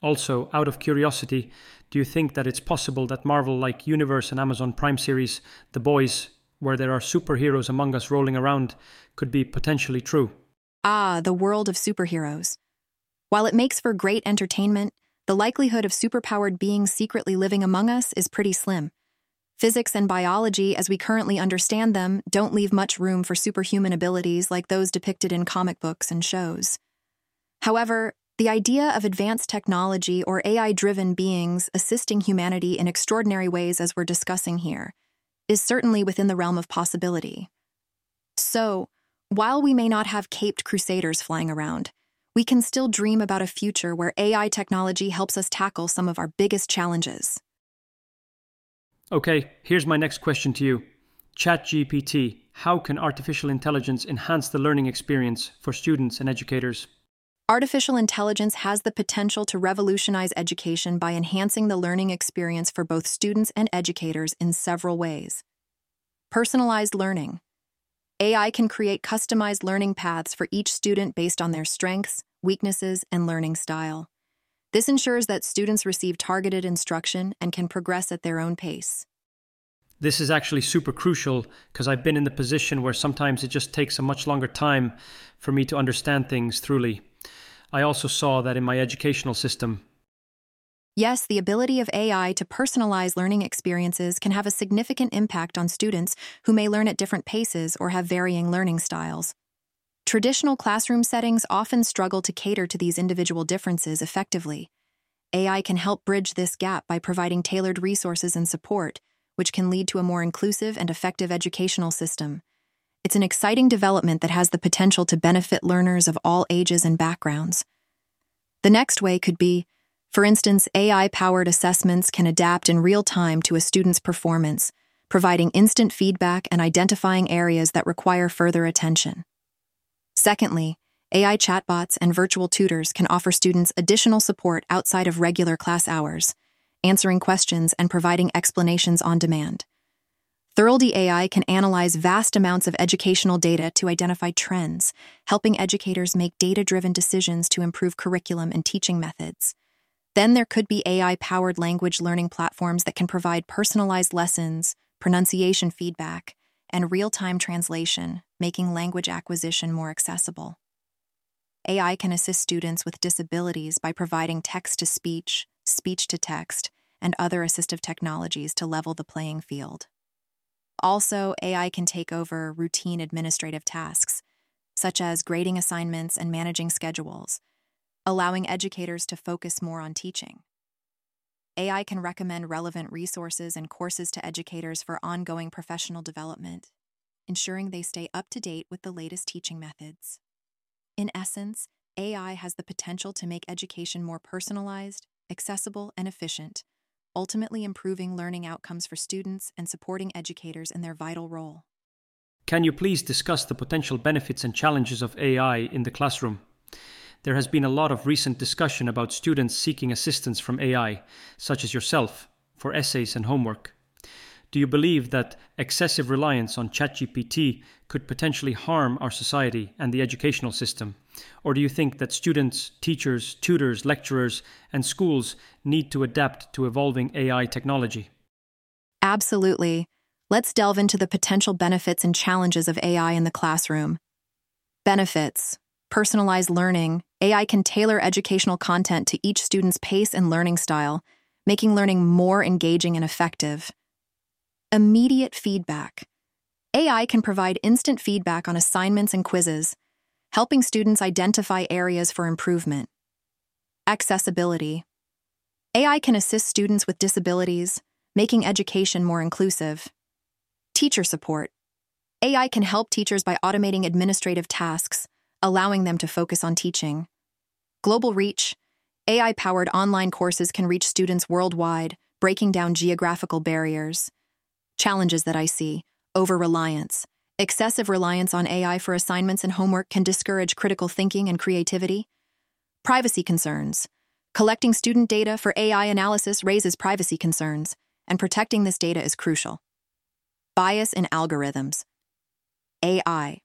Also, out of curiosity, do you think that it's possible that Marvel like Universe and Amazon Prime series, The Boys, where there are superheroes among us rolling around, could be potentially true? Ah, the world of superheroes. While it makes for great entertainment, the likelihood of superpowered beings secretly living among us is pretty slim. Physics and biology, as we currently understand them, don't leave much room for superhuman abilities like those depicted in comic books and shows. However, the idea of advanced technology or AI driven beings assisting humanity in extraordinary ways, as we're discussing here, is certainly within the realm of possibility. So, while we may not have caped crusaders flying around, we can still dream about a future where AI technology helps us tackle some of our biggest challenges. Okay, here's my next question to you ChatGPT, how can artificial intelligence enhance the learning experience for students and educators? Artificial intelligence has the potential to revolutionize education by enhancing the learning experience for both students and educators in several ways. Personalized learning. AI can create customized learning paths for each student based on their strengths, weaknesses, and learning style. This ensures that students receive targeted instruction and can progress at their own pace. This is actually super crucial because I've been in the position where sometimes it just takes a much longer time for me to understand things truly. I also saw that in my educational system. Yes, the ability of AI to personalize learning experiences can have a significant impact on students who may learn at different paces or have varying learning styles. Traditional classroom settings often struggle to cater to these individual differences effectively. AI can help bridge this gap by providing tailored resources and support, which can lead to a more inclusive and effective educational system. It's an exciting development that has the potential to benefit learners of all ages and backgrounds. The next way could be, for instance, AI powered assessments can adapt in real time to a student's performance, providing instant feedback and identifying areas that require further attention. Secondly, AI chatbots and virtual tutors can offer students additional support outside of regular class hours, answering questions and providing explanations on demand. Thirldy AI can analyze vast amounts of educational data to identify trends, helping educators make data driven decisions to improve curriculum and teaching methods. Then there could be AI powered language learning platforms that can provide personalized lessons, pronunciation feedback, and real time translation, making language acquisition more accessible. AI can assist students with disabilities by providing text to speech, speech to text, and other assistive technologies to level the playing field. Also, AI can take over routine administrative tasks, such as grading assignments and managing schedules, allowing educators to focus more on teaching. AI can recommend relevant resources and courses to educators for ongoing professional development, ensuring they stay up to date with the latest teaching methods. In essence, AI has the potential to make education more personalized, accessible, and efficient ultimately improving learning outcomes for students and supporting educators in their vital role. Can you please discuss the potential benefits and challenges of AI in the classroom? There has been a lot of recent discussion about students seeking assistance from AI, such as yourself, for essays and homework. Do you believe that excessive reliance on ChatGPT could potentially harm our society and the educational system? Or do you think that students, teachers, tutors, lecturers, and schools need to adapt to evolving AI technology? Absolutely. Let's delve into the potential benefits and challenges of AI in the classroom. Benefits Personalized learning. AI can tailor educational content to each student's pace and learning style, making learning more engaging and effective. Immediate feedback. AI can provide instant feedback on assignments and quizzes, helping students identify areas for improvement. Accessibility. AI can assist students with disabilities, making education more inclusive. Teacher support. AI can help teachers by automating administrative tasks, allowing them to focus on teaching. Global reach. AI powered online courses can reach students worldwide, breaking down geographical barriers. Challenges that I see over reliance. Excessive reliance on AI for assignments and homework can discourage critical thinking and creativity. Privacy concerns. Collecting student data for AI analysis raises privacy concerns, and protecting this data is crucial. Bias in algorithms. AI.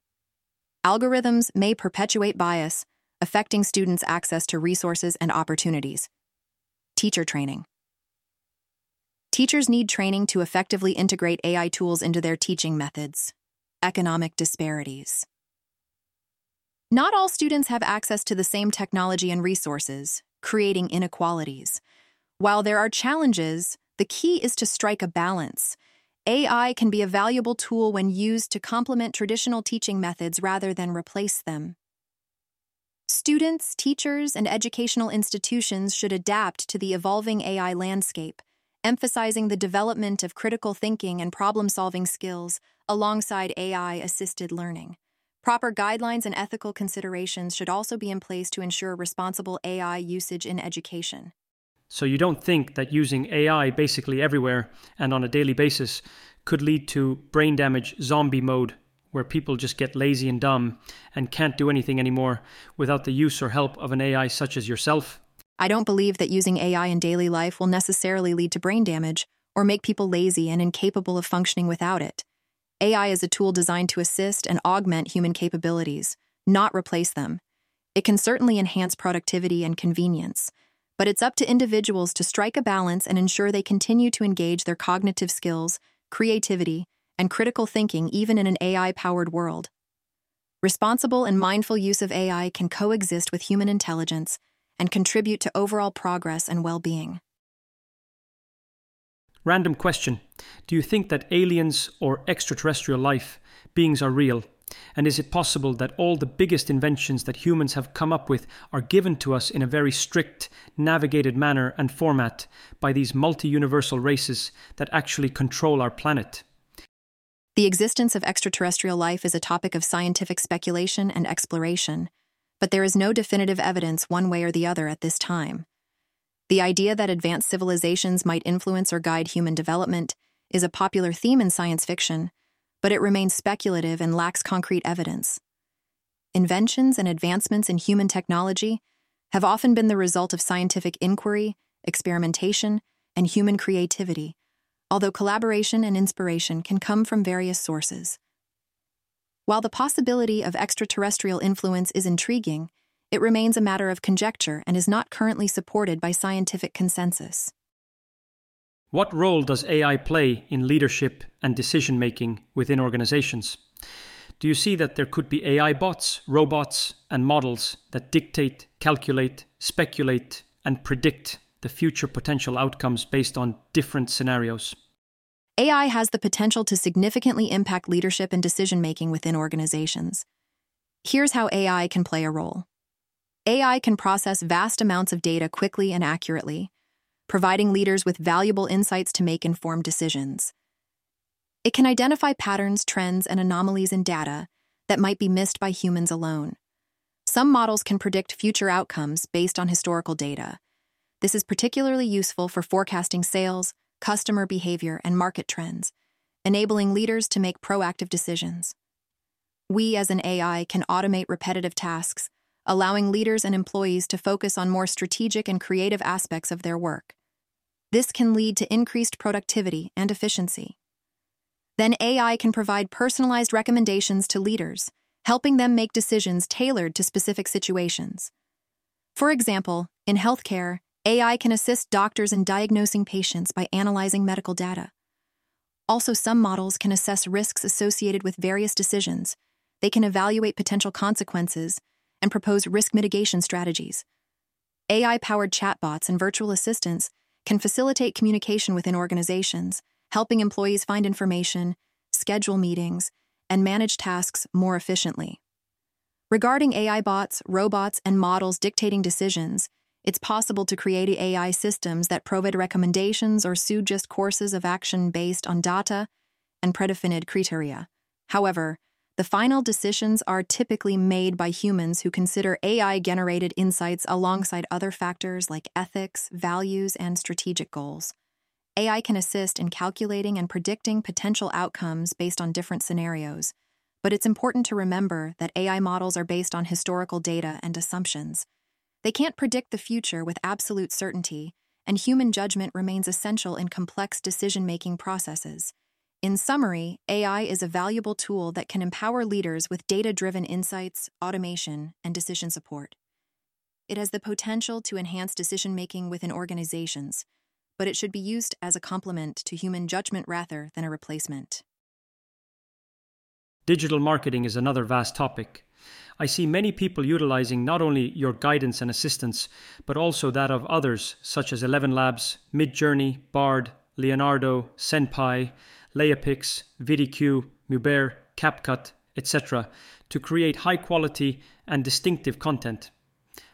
Algorithms may perpetuate bias, affecting students' access to resources and opportunities. Teacher training. Teachers need training to effectively integrate AI tools into their teaching methods. Economic disparities. Not all students have access to the same technology and resources, creating inequalities. While there are challenges, the key is to strike a balance. AI can be a valuable tool when used to complement traditional teaching methods rather than replace them. Students, teachers, and educational institutions should adapt to the evolving AI landscape, emphasizing the development of critical thinking and problem solving skills alongside AI assisted learning. Proper guidelines and ethical considerations should also be in place to ensure responsible AI usage in education. So, you don't think that using AI basically everywhere and on a daily basis could lead to brain damage zombie mode where people just get lazy and dumb and can't do anything anymore without the use or help of an AI such as yourself? I don't believe that using AI in daily life will necessarily lead to brain damage or make people lazy and incapable of functioning without it. AI is a tool designed to assist and augment human capabilities, not replace them. It can certainly enhance productivity and convenience, but it's up to individuals to strike a balance and ensure they continue to engage their cognitive skills, creativity, and critical thinking even in an AI powered world. Responsible and mindful use of AI can coexist with human intelligence and contribute to overall progress and well being. Random question Do you think that aliens or extraterrestrial life beings are real? And is it possible that all the biggest inventions that humans have come up with are given to us in a very strict, navigated manner and format by these multi universal races that actually control our planet? The existence of extraterrestrial life is a topic of scientific speculation and exploration, but there is no definitive evidence one way or the other at this time. The idea that advanced civilizations might influence or guide human development is a popular theme in science fiction, but it remains speculative and lacks concrete evidence. Inventions and advancements in human technology have often been the result of scientific inquiry, experimentation, and human creativity although collaboration and inspiration can come from various sources. While the possibility of extraterrestrial influence is intriguing, it remains a matter of conjecture and is not currently supported by scientific consensus. What role does AI play in leadership and decision making within organizations? Do you see that there could be AI bots, robots, and models that dictate, calculate, speculate, and predict the future potential outcomes based on different scenarios? AI has the potential to significantly impact leadership and decision making within organizations. Here's how AI can play a role AI can process vast amounts of data quickly and accurately, providing leaders with valuable insights to make informed decisions. It can identify patterns, trends, and anomalies in data that might be missed by humans alone. Some models can predict future outcomes based on historical data. This is particularly useful for forecasting sales, customer behavior, and market trends, enabling leaders to make proactive decisions. We, as an AI, can automate repetitive tasks, allowing leaders and employees to focus on more strategic and creative aspects of their work. This can lead to increased productivity and efficiency. Then AI can provide personalized recommendations to leaders, helping them make decisions tailored to specific situations. For example, in healthcare, AI can assist doctors in diagnosing patients by analyzing medical data. Also, some models can assess risks associated with various decisions. They can evaluate potential consequences and propose risk mitigation strategies. AI powered chatbots and virtual assistants can facilitate communication within organizations, helping employees find information, schedule meetings, and manage tasks more efficiently. Regarding AI bots, robots, and models dictating decisions, it's possible to create AI systems that provide recommendations or suggest courses of action based on data and predefined criteria. However, the final decisions are typically made by humans who consider AI generated insights alongside other factors like ethics, values, and strategic goals. AI can assist in calculating and predicting potential outcomes based on different scenarios. But it's important to remember that AI models are based on historical data and assumptions. They can't predict the future with absolute certainty, and human judgment remains essential in complex decision making processes. In summary, AI is a valuable tool that can empower leaders with data driven insights, automation, and decision support. It has the potential to enhance decision making within organizations, but it should be used as a complement to human judgment rather than a replacement. Digital marketing is another vast topic. I see many people utilizing not only your guidance and assistance, but also that of others such as Eleven Labs, Midjourney, Bard, Leonardo, Senpai, Leapix, VidIQ, Mubert, CapCut, etc., to create high quality and distinctive content.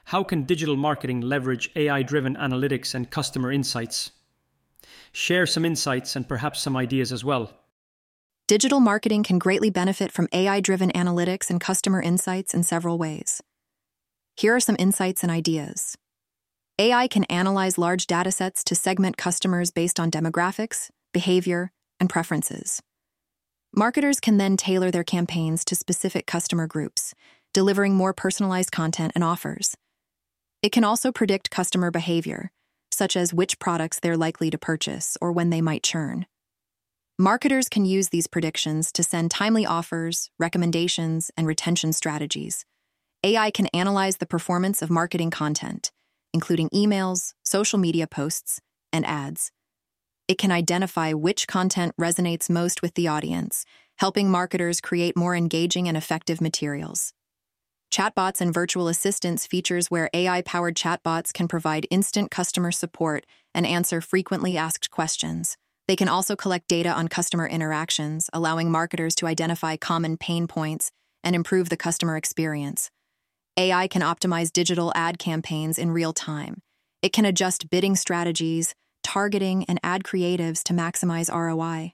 How can digital marketing leverage AI driven analytics and customer insights? Share some insights and perhaps some ideas as well. Digital marketing can greatly benefit from AI driven analytics and customer insights in several ways. Here are some insights and ideas. AI can analyze large datasets to segment customers based on demographics, behavior, and preferences. Marketers can then tailor their campaigns to specific customer groups, delivering more personalized content and offers. It can also predict customer behavior, such as which products they're likely to purchase or when they might churn. Marketers can use these predictions to send timely offers, recommendations, and retention strategies. AI can analyze the performance of marketing content, including emails, social media posts, and ads, it can identify which content resonates most with the audience, helping marketers create more engaging and effective materials. Chatbots and virtual assistants features where AI powered chatbots can provide instant customer support and answer frequently asked questions. They can also collect data on customer interactions, allowing marketers to identify common pain points and improve the customer experience. AI can optimize digital ad campaigns in real time. It can adjust bidding strategies, targeting, and ad creatives to maximize ROI.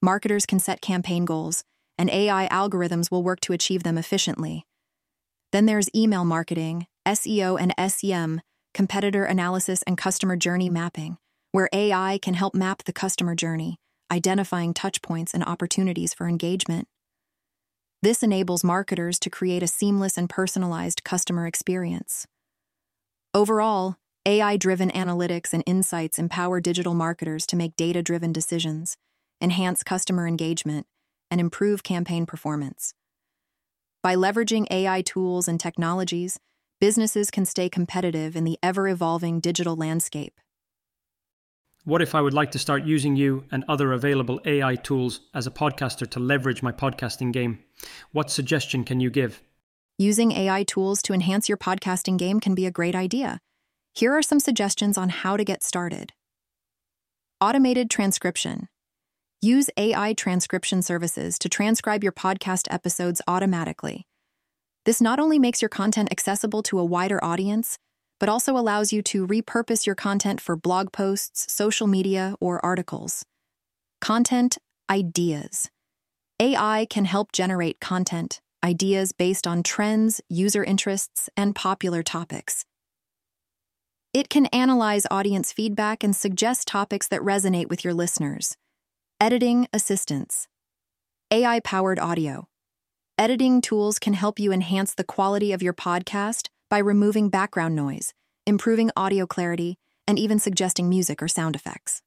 Marketers can set campaign goals, and AI algorithms will work to achieve them efficiently. Then there's email marketing, SEO and SEM, competitor analysis, and customer journey mapping, where AI can help map the customer journey, identifying touchpoints and opportunities for engagement. This enables marketers to create a seamless and personalized customer experience. Overall, AI driven analytics and insights empower digital marketers to make data driven decisions, enhance customer engagement, and improve campaign performance. By leveraging AI tools and technologies, businesses can stay competitive in the ever evolving digital landscape. What if I would like to start using you and other available AI tools as a podcaster to leverage my podcasting game? What suggestion can you give? Using AI tools to enhance your podcasting game can be a great idea. Here are some suggestions on how to get started. Automated transcription. Use AI transcription services to transcribe your podcast episodes automatically. This not only makes your content accessible to a wider audience, but also allows you to repurpose your content for blog posts, social media, or articles. Content ideas. AI can help generate content, ideas based on trends, user interests, and popular topics. It can analyze audience feedback and suggest topics that resonate with your listeners. Editing assistance. AI powered audio. Editing tools can help you enhance the quality of your podcast by removing background noise, improving audio clarity, and even suggesting music or sound effects.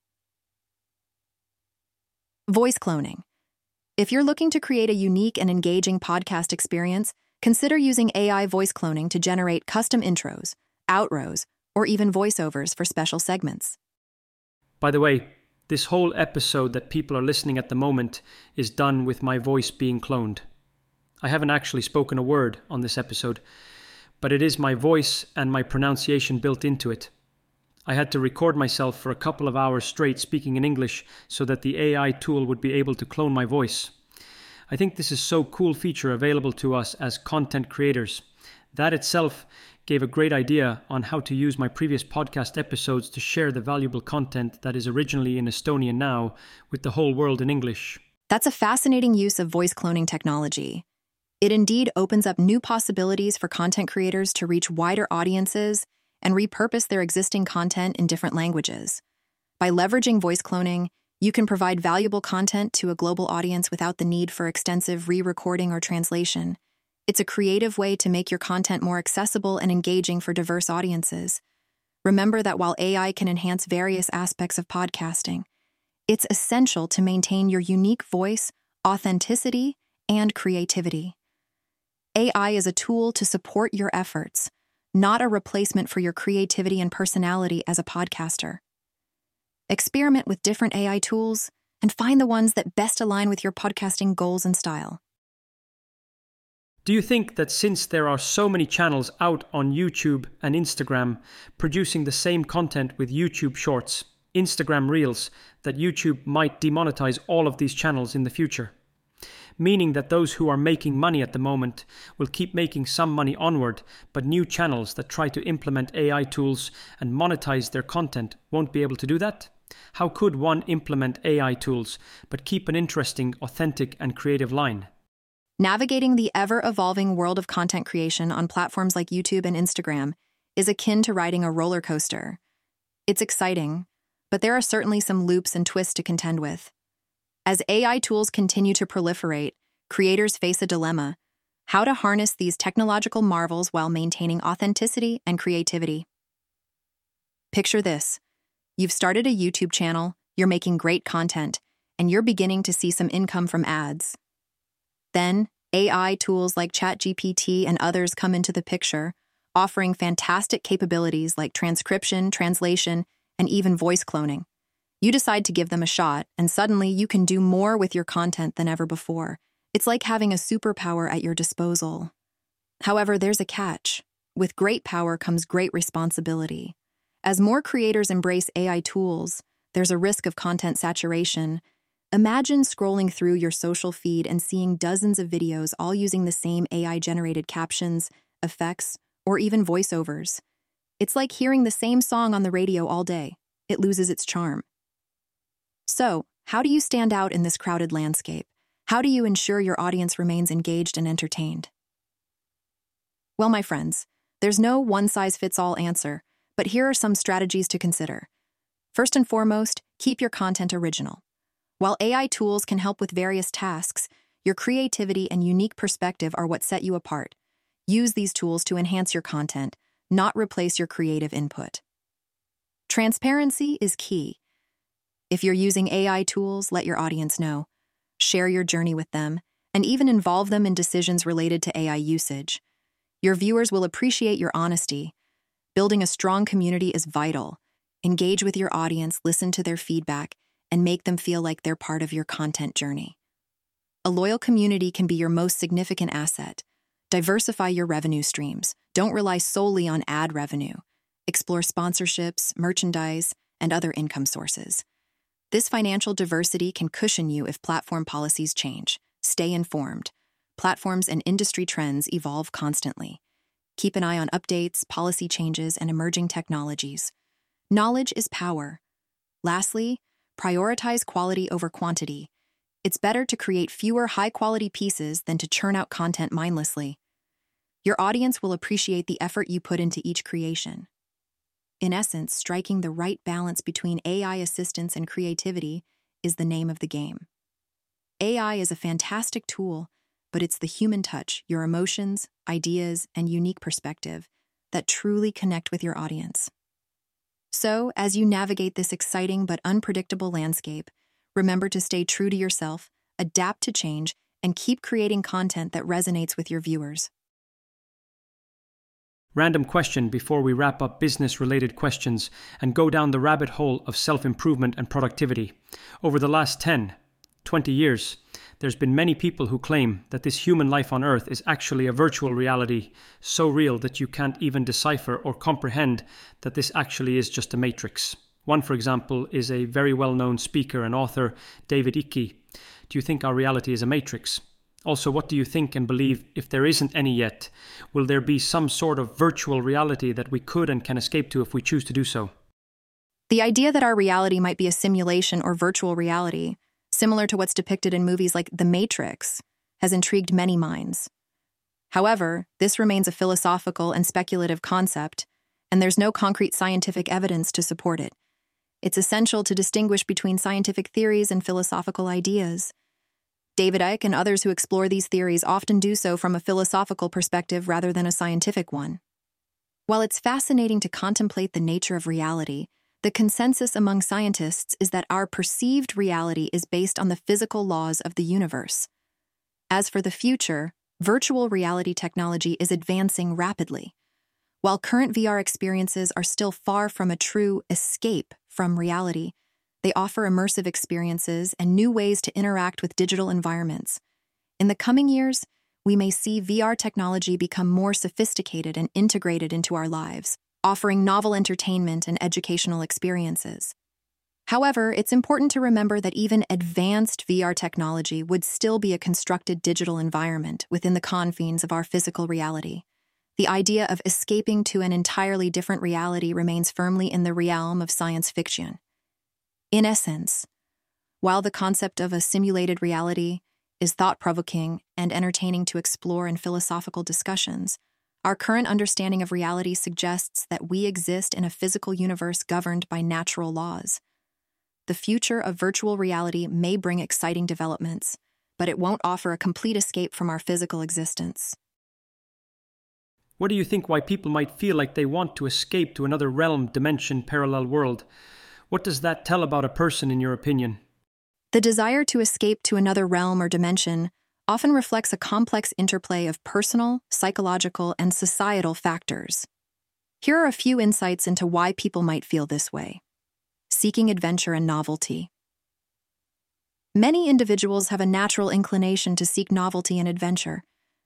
Voice cloning. If you're looking to create a unique and engaging podcast experience, consider using AI voice cloning to generate custom intros, outros, or even voiceovers for special segments. By the way, this whole episode that people are listening at the moment is done with my voice being cloned. I haven't actually spoken a word on this episode, but it is my voice and my pronunciation built into it. I had to record myself for a couple of hours straight speaking in English so that the AI tool would be able to clone my voice. I think this is so cool feature available to us as content creators. That itself gave a great idea on how to use my previous podcast episodes to share the valuable content that is originally in Estonian now with the whole world in English. That's a fascinating use of voice cloning technology. It indeed opens up new possibilities for content creators to reach wider audiences and repurpose their existing content in different languages. By leveraging voice cloning, you can provide valuable content to a global audience without the need for extensive re recording or translation. It's a creative way to make your content more accessible and engaging for diverse audiences. Remember that while AI can enhance various aspects of podcasting, it's essential to maintain your unique voice, authenticity, and creativity. AI is a tool to support your efforts, not a replacement for your creativity and personality as a podcaster. Experiment with different AI tools and find the ones that best align with your podcasting goals and style. Do you think that since there are so many channels out on YouTube and Instagram producing the same content with YouTube Shorts, Instagram Reels, that YouTube might demonetize all of these channels in the future? Meaning that those who are making money at the moment will keep making some money onward, but new channels that try to implement AI tools and monetize their content won't be able to do that? How could one implement AI tools but keep an interesting, authentic, and creative line? Navigating the ever evolving world of content creation on platforms like YouTube and Instagram is akin to riding a roller coaster. It's exciting, but there are certainly some loops and twists to contend with. As AI tools continue to proliferate, creators face a dilemma how to harness these technological marvels while maintaining authenticity and creativity. Picture this You've started a YouTube channel, you're making great content, and you're beginning to see some income from ads. Then, AI tools like ChatGPT and others come into the picture, offering fantastic capabilities like transcription, translation, and even voice cloning. You decide to give them a shot, and suddenly you can do more with your content than ever before. It's like having a superpower at your disposal. However, there's a catch. With great power comes great responsibility. As more creators embrace AI tools, there's a risk of content saturation. Imagine scrolling through your social feed and seeing dozens of videos all using the same AI generated captions, effects, or even voiceovers. It's like hearing the same song on the radio all day. It loses its charm. So, how do you stand out in this crowded landscape? How do you ensure your audience remains engaged and entertained? Well, my friends, there's no one size fits all answer but here are some strategies to consider. First and foremost, keep your content original. While AI tools can help with various tasks, your creativity and unique perspective are what set you apart. Use these tools to enhance your content, not replace your creative input. Transparency is key. If you're using AI tools, let your audience know. Share your journey with them, and even involve them in decisions related to AI usage. Your viewers will appreciate your honesty, Building a strong community is vital. Engage with your audience, listen to their feedback, and make them feel like they're part of your content journey. A loyal community can be your most significant asset. Diversify your revenue streams. Don't rely solely on ad revenue. Explore sponsorships, merchandise, and other income sources. This financial diversity can cushion you if platform policies change. Stay informed. Platforms and industry trends evolve constantly. Keep an eye on updates, policy changes, and emerging technologies. Knowledge is power. Lastly, prioritize quality over quantity. It's better to create fewer high quality pieces than to churn out content mindlessly. Your audience will appreciate the effort you put into each creation. In essence, striking the right balance between AI assistance and creativity is the name of the game. AI is a fantastic tool but it's the human touch, your emotions, ideas, and unique perspective that truly connect with your audience. So, as you navigate this exciting but unpredictable landscape, remember to stay true to yourself, adapt to change, and keep creating content that resonates with your viewers. Random question before we wrap up business related questions and go down the rabbit hole of self improvement and productivity. Over the last 10, 20 years, there's been many people who claim that this human life on Earth is actually a virtual reality, so real that you can't even decipher or comprehend that this actually is just a matrix. One, for example, is a very well known speaker and author, David Icke. Do you think our reality is a matrix? Also, what do you think and believe if there isn't any yet? Will there be some sort of virtual reality that we could and can escape to if we choose to do so? The idea that our reality might be a simulation or virtual reality similar to what's depicted in movies like The Matrix, has intrigued many minds. However, this remains a philosophical and speculative concept, and there's no concrete scientific evidence to support it. It's essential to distinguish between scientific theories and philosophical ideas. David Icke and others who explore these theories often do so from a philosophical perspective rather than a scientific one. While it's fascinating to contemplate the nature of reality, the consensus among scientists is that our perceived reality is based on the physical laws of the universe. As for the future, virtual reality technology is advancing rapidly. While current VR experiences are still far from a true escape from reality, they offer immersive experiences and new ways to interact with digital environments. In the coming years, we may see VR technology become more sophisticated and integrated into our lives, offering novel entertainment and educational experiences. However, it's important to remember that even advanced VR technology would still be a constructed digital environment within the confines of our physical reality the idea of escaping to an entirely different reality remains firmly in the realm of science fiction. In essence, while the concept of a simulated reality is thought provoking and entertaining to explore in philosophical discussions, our current understanding of reality suggests that we exist in a physical universe governed by natural laws. The future of virtual reality may bring exciting developments, but it won't offer a complete escape from our physical existence. What do you think why people might feel like they want to escape to another realm, dimension, parallel world? What does that tell about a person, in your opinion? The desire to escape to another realm or dimension often reflects a complex interplay of personal, psychological, and societal factors. Here are a few insights into why people might feel this way seeking adventure and novelty. Many individuals have a natural inclination to seek novelty and adventure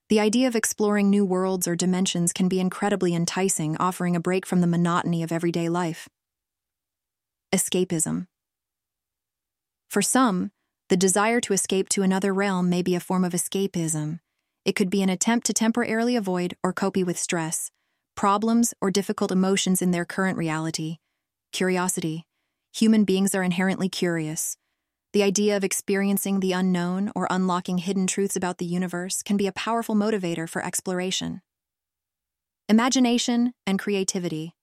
the idea of exploring new worlds or dimensions can be incredibly enticing, offering a break from the monotony of everyday life. Escapism. For some, the desire to escape to another realm may be a form of escapism. It could be an attempt to temporarily avoid or cope with stress, problems, or difficult emotions in their current reality. Curiosity. Human beings are inherently curious. The idea of experiencing the unknown or unlocking hidden truths about the universe can be a powerful motivator for exploration. Imagination and creativity.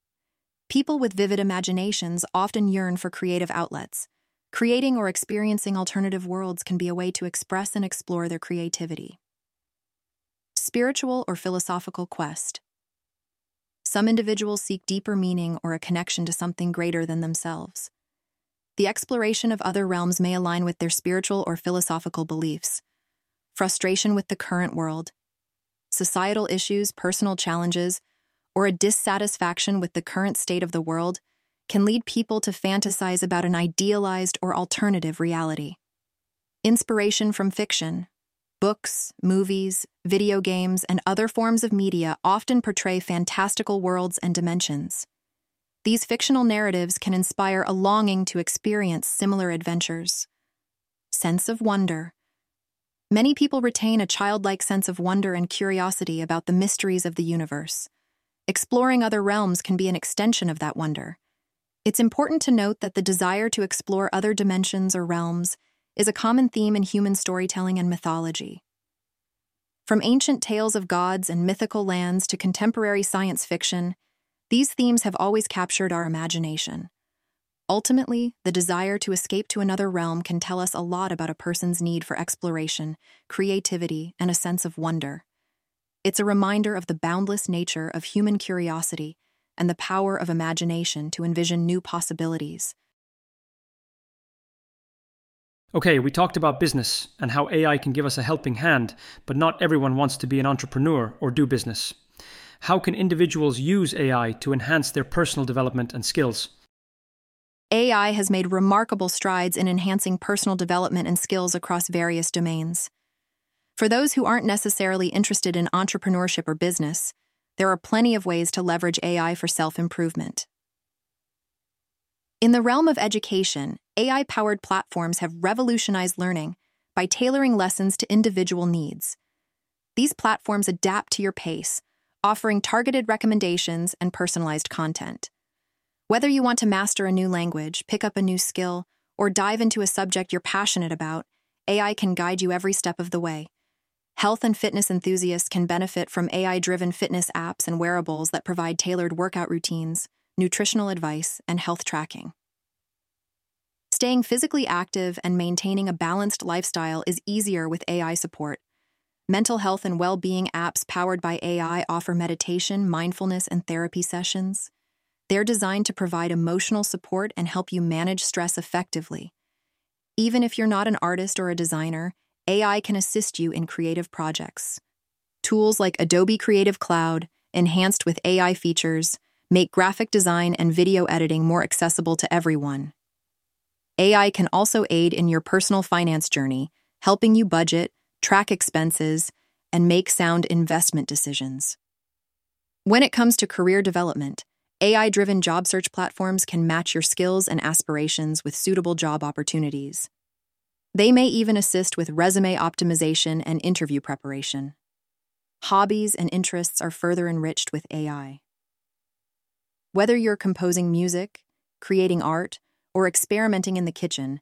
People with vivid imaginations often yearn for creative outlets. Creating or experiencing alternative worlds can be a way to express and explore their creativity. Spiritual or philosophical quest. Some individuals seek deeper meaning or a connection to something greater than themselves. The exploration of other realms may align with their spiritual or philosophical beliefs. Frustration with the current world, societal issues, personal challenges, or a dissatisfaction with the current state of the world can lead people to fantasize about an idealized or alternative reality. Inspiration from fiction, books, movies, video games, and other forms of media often portray fantastical worlds and dimensions. These fictional narratives can inspire a longing to experience similar adventures. Sense of wonder. Many people retain a childlike sense of wonder and curiosity about the mysteries of the universe. Exploring other realms can be an extension of that wonder. It's important to note that the desire to explore other dimensions or realms is a common theme in human storytelling and mythology. From ancient tales of gods and mythical lands to contemporary science fiction, these themes have always captured our imagination. Ultimately, the desire to escape to another realm can tell us a lot about a person's need for exploration, creativity, and a sense of wonder. It's a reminder of the boundless nature of human curiosity and the power of imagination to envision new possibilities. Okay, we talked about business and how AI can give us a helping hand, but not everyone wants to be an entrepreneur or do business. How can individuals use AI to enhance their personal development and skills? AI has made remarkable strides in enhancing personal development and skills across various domains. For those who aren't necessarily interested in entrepreneurship or business, there are plenty of ways to leverage AI for self improvement. In the realm of education, AI powered platforms have revolutionized learning by tailoring lessons to individual needs. These platforms adapt to your pace offering targeted recommendations and personalized content. Whether you want to master a new language, pick up a new skill, or dive into a subject you're passionate about, AI can guide you every step of the way. Health and fitness enthusiasts can benefit from AI driven fitness apps and wearables that provide tailored workout routines, nutritional advice, and health tracking. Staying physically active and maintaining a balanced lifestyle is easier with AI support. Mental health and well being apps powered by AI offer meditation, mindfulness, and therapy sessions. They're designed to provide emotional support and help you manage stress effectively. Even if you're not an artist or a designer, AI can assist you in creative projects. Tools like Adobe Creative Cloud, enhanced with AI features, make graphic design and video editing more accessible to everyone. AI can also aid in your personal finance journey, helping you budget, track expenses, and make sound investment decisions. When it comes to career development, AI driven job search platforms can match your skills and aspirations with suitable job opportunities. They may even assist with resume optimization and interview preparation. Hobbies and interests are further enriched with AI. Whether you're composing music, creating art, or experimenting in the kitchen,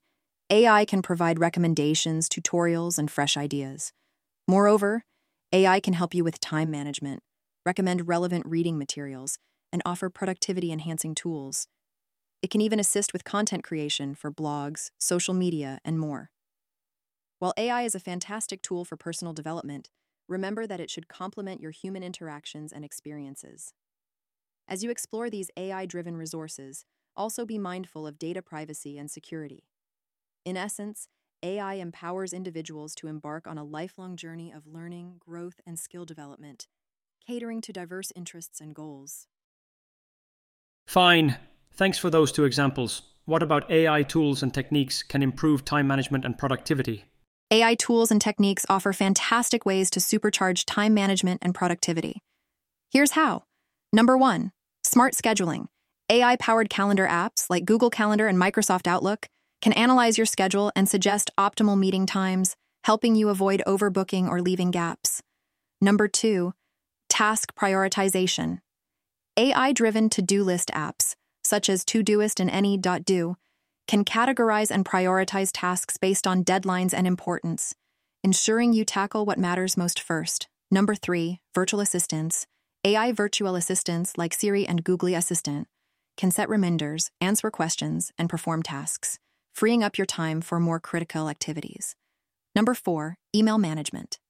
AI can provide recommendations, tutorials, and fresh ideas. Moreover, AI can help you with time management, recommend relevant reading materials, and offer productivity enhancing tools. It can even assist with content creation for blogs, social media, and more. While AI is a fantastic tool for personal development, remember that it should complement your human interactions and experiences. As you explore these AI driven resources, also be mindful of data privacy and security. In essence, AI empowers individuals to embark on a lifelong journey of learning, growth, and skill development, catering to diverse interests and goals. Fine. Thanks for those two examples. What about AI tools and techniques can improve time management and productivity? AI tools and techniques offer fantastic ways to supercharge time management and productivity. Here's how. Number one, smart scheduling. AI powered calendar apps like Google Calendar and Microsoft Outlook can analyze your schedule and suggest optimal meeting times, helping you avoid overbooking or leaving gaps. Number two, task prioritization. AI driven to do list apps, such as Todoist and Any.do, can categorize and prioritize tasks based on deadlines and importance, ensuring you tackle what matters most first. Number three, virtual assistants. AI virtual assistants like Siri and Google Assistant can set reminders, answer questions, and perform tasks freeing up your time for more critical activities. Number four, email management.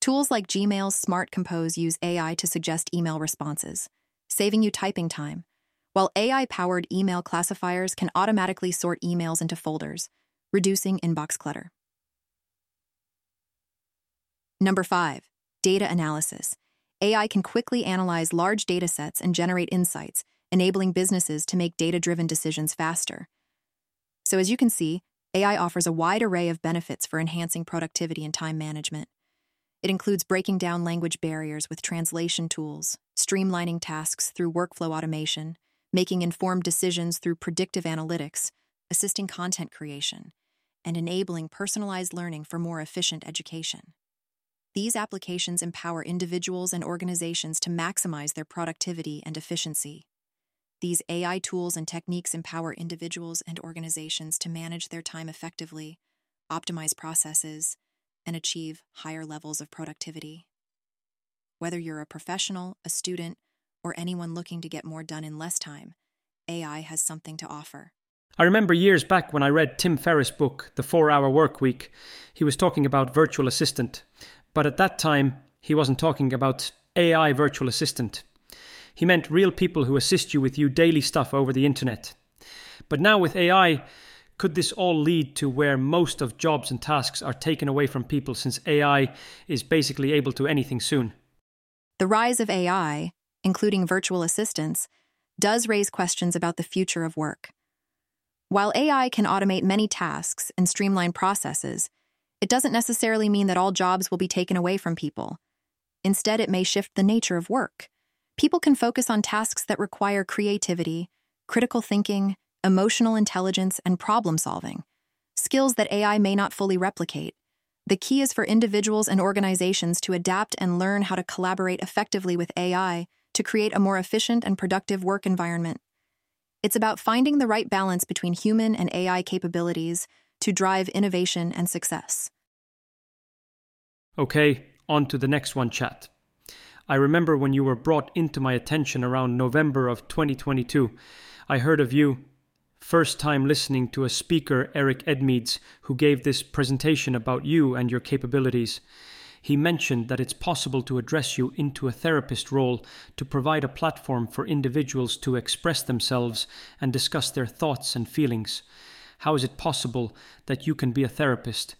Tools like Gmail's Smart Compose use AI to suggest email responses, saving you typing time, while AI powered email classifiers can automatically sort emails into folders, reducing inbox clutter. Number five, data analysis. AI can quickly analyze large data sets and generate insights, enabling businesses to make data driven decisions faster. So, as you can see, AI offers a wide array of benefits for enhancing productivity and time management. It includes breaking down language barriers with translation tools, streamlining tasks through workflow automation, making informed decisions through predictive analytics, assisting content creation, and enabling personalized learning for more efficient education. These applications empower individuals and organizations to maximize their productivity and efficiency. These AI tools and techniques empower individuals and organizations to manage their time effectively, optimize processes, and achieve higher levels of productivity. Whether you're a professional, a student, or anyone looking to get more done in less time, AI has something to offer. I remember years back when I read Tim Ferriss' book, The 4 Hour Work Week, he was talking about virtual assistant, but at that time he wasn't talking about AI virtual assistant. He meant real people who assist you with your daily stuff over the internet. But now with AI, could this all lead to where most of jobs and tasks are taken away from people since AI is basically able to anything soon? The rise of AI, including virtual assistants, does raise questions about the future of work. While AI can automate many tasks and streamline processes, it doesn't necessarily mean that all jobs will be taken away from people. Instead, it may shift the nature of work people can focus on tasks that require creativity, critical thinking, emotional intelligence, and problem solving, skills that AI may not fully replicate. The key is for individuals and organizations to adapt and learn how to collaborate effectively with AI to create a more efficient and productive work environment. It's about finding the right balance between human and AI capabilities to drive innovation and success. Okay, on to the next one, chat. I remember when you were brought into my attention around November of 2022, I heard of you first time listening to a speaker, Eric Edmeades, who gave this presentation about you and your capabilities. He mentioned that it's possible to address you into a therapist role to provide a platform for individuals to express themselves and discuss their thoughts and feelings. How is it possible that you can be a therapist?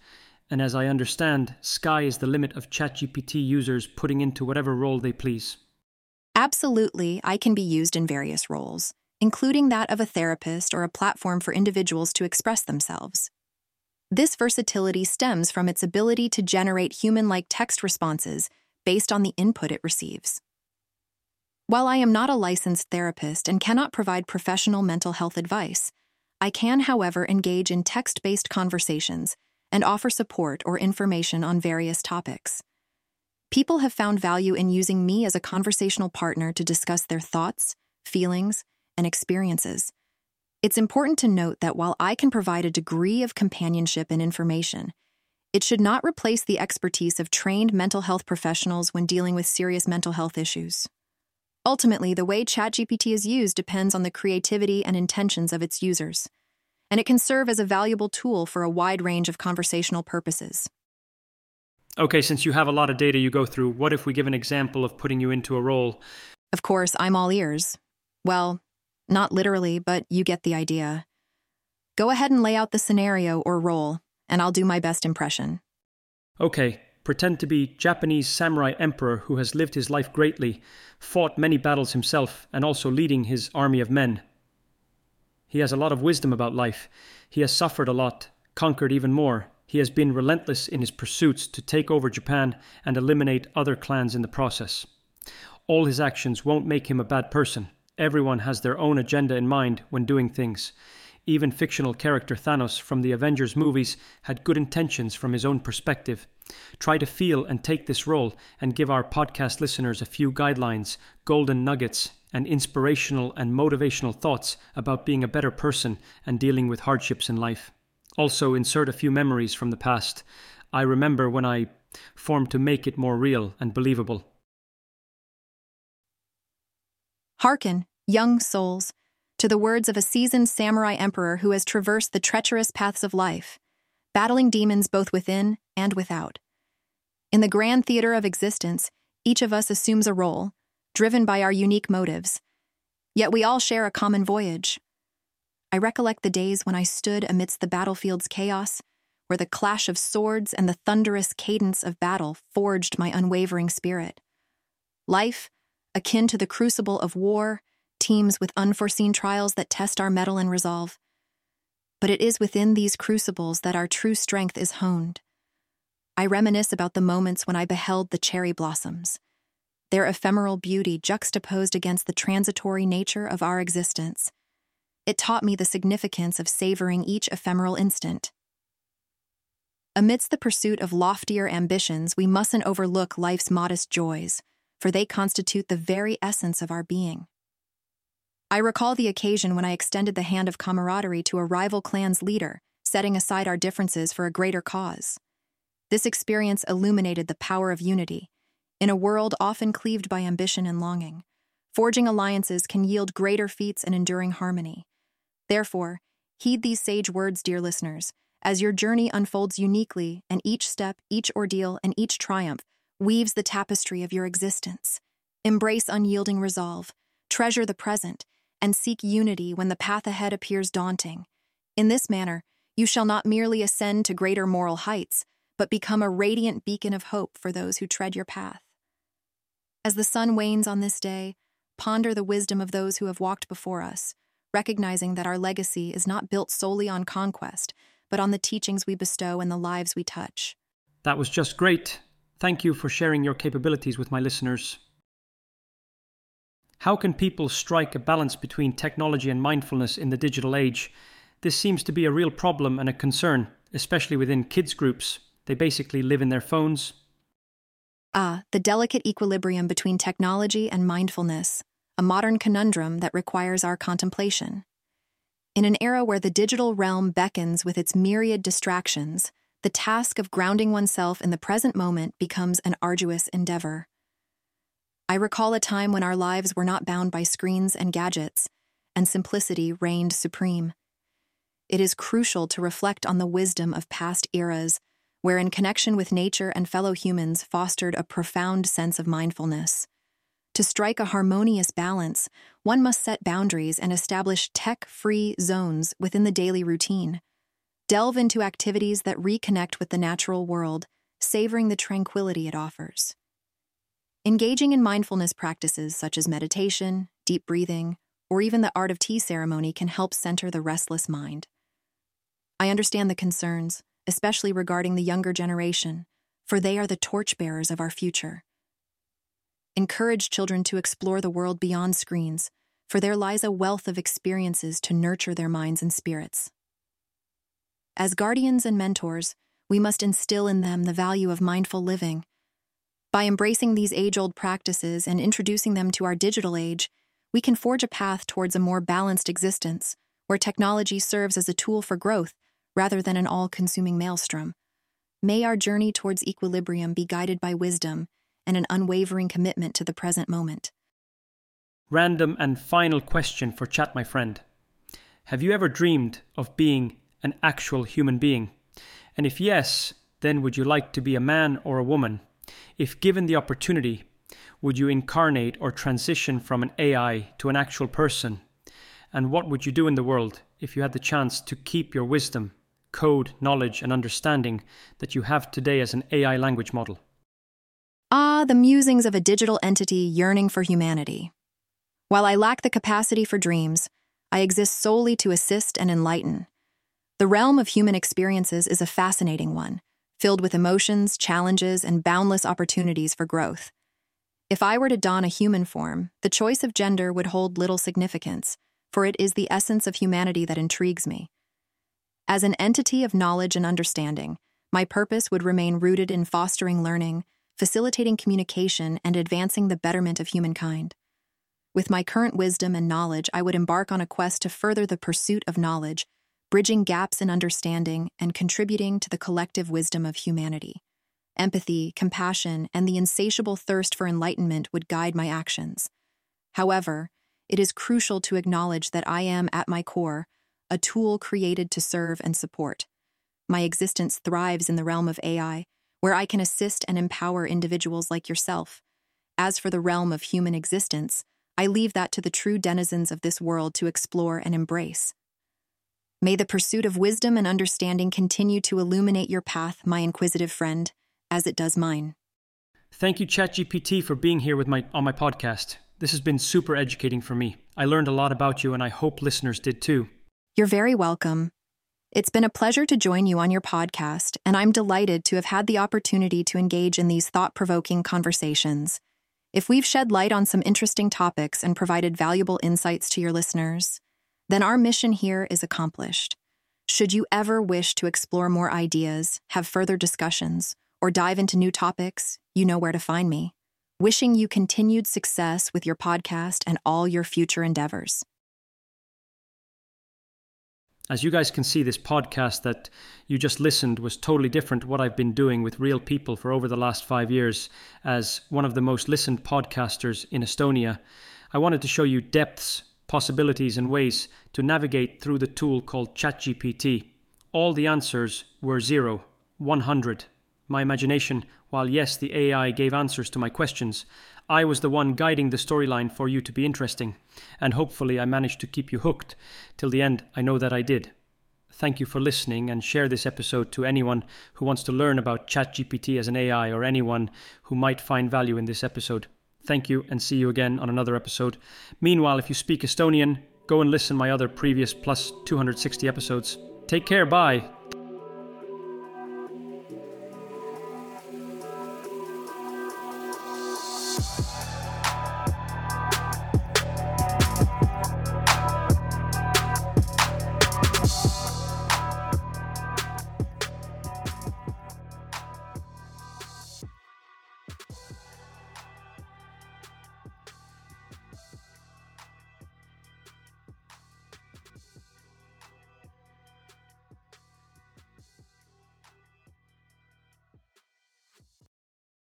And as I understand, sky is the limit of ChatGPT users putting into whatever role they please. Absolutely, I can be used in various roles, including that of a therapist or a platform for individuals to express themselves. This versatility stems from its ability to generate human like text responses based on the input it receives. While I am not a licensed therapist and cannot provide professional mental health advice, I can, however, engage in text based conversations and offer support or information on various topics. People have found value in using me as a conversational partner to discuss their thoughts, feelings, and experiences it's important to note that while I can provide a degree of companionship and information, it should not replace the expertise of trained mental health professionals when dealing with serious mental health issues. Ultimately, the way ChatGPT is used depends on the creativity and intentions of its users, and it can serve as a valuable tool for a wide range of conversational purposes. Okay, since you have a lot of data you go through, what if we give an example of putting you into a role? Of course, I'm all ears. Well, not literally, but you get the idea. Go ahead and lay out the scenario or role, and I'll do my best impression. Okay, pretend to be Japanese samurai emperor who has lived his life greatly, fought many battles himself, and also leading his army of men. He has a lot of wisdom about life. He has suffered a lot, conquered even more. He has been relentless in his pursuits to take over Japan and eliminate other clans in the process. All his actions won't make him a bad person. Everyone has their own agenda in mind when doing things. Even fictional character Thanos from the Avengers movies had good intentions from his own perspective. Try to feel and take this role and give our podcast listeners a few guidelines, golden nuggets, and inspirational and motivational thoughts about being a better person and dealing with hardships in life. Also, insert a few memories from the past. I remember when I formed to make it more real and believable. Hearken, young souls, to the words of a seasoned samurai emperor who has traversed the treacherous paths of life, battling demons both within and without. In the grand theater of existence, each of us assumes a role, driven by our unique motives. Yet we all share a common voyage. I recollect the days when I stood amidst the battlefield's chaos, where the clash of swords and the thunderous cadence of battle forged my unwavering spirit. Life, akin to the crucible of war, teems with unforeseen trials that test our mettle and resolve. But it is within these crucibles that our true strength is honed. I reminisce about the moments when I beheld the cherry blossoms, their ephemeral beauty juxtaposed against the transitory nature of our existence. It taught me the significance of savoring each ephemeral instant. Amidst the pursuit of loftier ambitions, we mustn't overlook life's modest joys, for they constitute the very essence of our being. I recall the occasion when I extended the hand of camaraderie to a rival clan's leader, setting aside our differences for a greater cause. This experience illuminated the power of unity. In a world often cleaved by ambition and longing, forging alliances can yield greater feats and enduring harmony. Therefore, heed these sage words, dear listeners, as your journey unfolds uniquely, and each step, each ordeal, and each triumph weaves the tapestry of your existence. Embrace unyielding resolve, treasure the present, and seek unity when the path ahead appears daunting. In this manner, you shall not merely ascend to greater moral heights, but become a radiant beacon of hope for those who tread your path. As the sun wanes on this day, ponder the wisdom of those who have walked before us, recognizing that our legacy is not built solely on conquest, but on the teachings we bestow and the lives we touch. That was just great. Thank you for sharing your capabilities with my listeners. How can people strike a balance between technology and mindfulness in the digital age? This seems to be a real problem and a concern, especially within kids' groups. They basically live in their phones. Ah, the delicate equilibrium between technology and mindfulness, a modern conundrum that requires our contemplation. In an era where the digital realm beckons with its myriad distractions, the task of grounding oneself in the present moment becomes an arduous endeavor. I recall a time when our lives were not bound by screens and gadgets, and simplicity reigned supreme. it is crucial to reflect on the wisdom of past eras, wherein connection with nature and fellow humans fostered a profound sense of mindfulness. To strike a harmonious balance, one must set boundaries and establish tech free zones within the daily routine. Delve into activities that reconnect with the natural world, savoring the tranquility it offers. Engaging in mindfulness practices such as meditation, deep breathing, or even the art of tea ceremony can help center the restless mind. I understand the concerns, especially regarding the younger generation, for they are the torchbearers of our future. Encourage children to explore the world beyond screens, for there lies a wealth of experiences to nurture their minds and spirits. As guardians and mentors, we must instill in them the value of mindful living by embracing these age old practices and introducing them to our digital age, we can forge a path towards a more balanced existence, where technology serves as a tool for growth rather than an all consuming maelstrom. May our journey towards equilibrium be guided by wisdom and an unwavering commitment to the present moment. Random and final question for chat, my friend. Have you ever dreamed of being an actual human being? And if yes, then would you like to be a man or a woman? If given the opportunity, would you incarnate or transition from an AI to an actual person? And what would you do in the world if you had the chance to keep your wisdom, code, knowledge, and understanding that you have today as an AI language model? Ah, the musings of a digital entity yearning for humanity. While I lack the capacity for dreams, I exist solely to assist and enlighten. The realm of human experiences is a fascinating one filled with emotions, challenges, and boundless opportunities for growth. If I were to don a human form, the choice of gender would hold little significance, for it is the essence of humanity that intrigues me. As an entity of knowledge and understanding, my purpose would remain rooted in fostering learning, facilitating communication, and advancing the betterment of humankind. With my current wisdom and knowledge, I would embark on a quest to further the pursuit of knowledge bridging gaps in understanding and contributing to the collective wisdom of humanity. Empathy, compassion, and the insatiable thirst for enlightenment would guide my actions. However, it is crucial to acknowledge that I am, at my core, a tool created to serve and support. My existence thrives in the realm of AI, where I can assist and empower individuals like yourself. As for the realm of human existence, I leave that to the true denizens of this world to explore and embrace. May the pursuit of wisdom and understanding continue to illuminate your path, my inquisitive friend, as it does mine. Thank you, ChatGPT, for being here with my, on my podcast. This has been super educating for me. I learned a lot about you, and I hope listeners did too. You're very welcome. It's been a pleasure to join you on your podcast, and I'm delighted to have had the opportunity to engage in these thought provoking conversations. If we've shed light on some interesting topics and provided valuable insights to your listeners, then our mission here is accomplished. Should you ever wish to explore more ideas, have further discussions, or dive into new topics, you know where to find me. Wishing you continued success with your podcast and all your future endeavors. As you guys can see, this podcast that you just listened was totally different what I've been doing with real people for over the last five years as one of the most listened podcasters in Estonia. I wanted to show you depths possibilities and ways to navigate through the tool called ChatGPT. All the answers were zero, 100. My imagination, while yes, the AI gave answers to my questions, I was the one guiding the storyline for you to be interesting, and hopefully I managed to keep you hooked. Till the end, I know that I did. Thank you for listening and share this episode to anyone who wants to learn about ChatGPT as an AI or anyone who might find value in this episode. Thank you and see you again on another episode. Meanwhile, if you speak Estonian, go and listen my other previous plus 260 episodes. Take care, bye.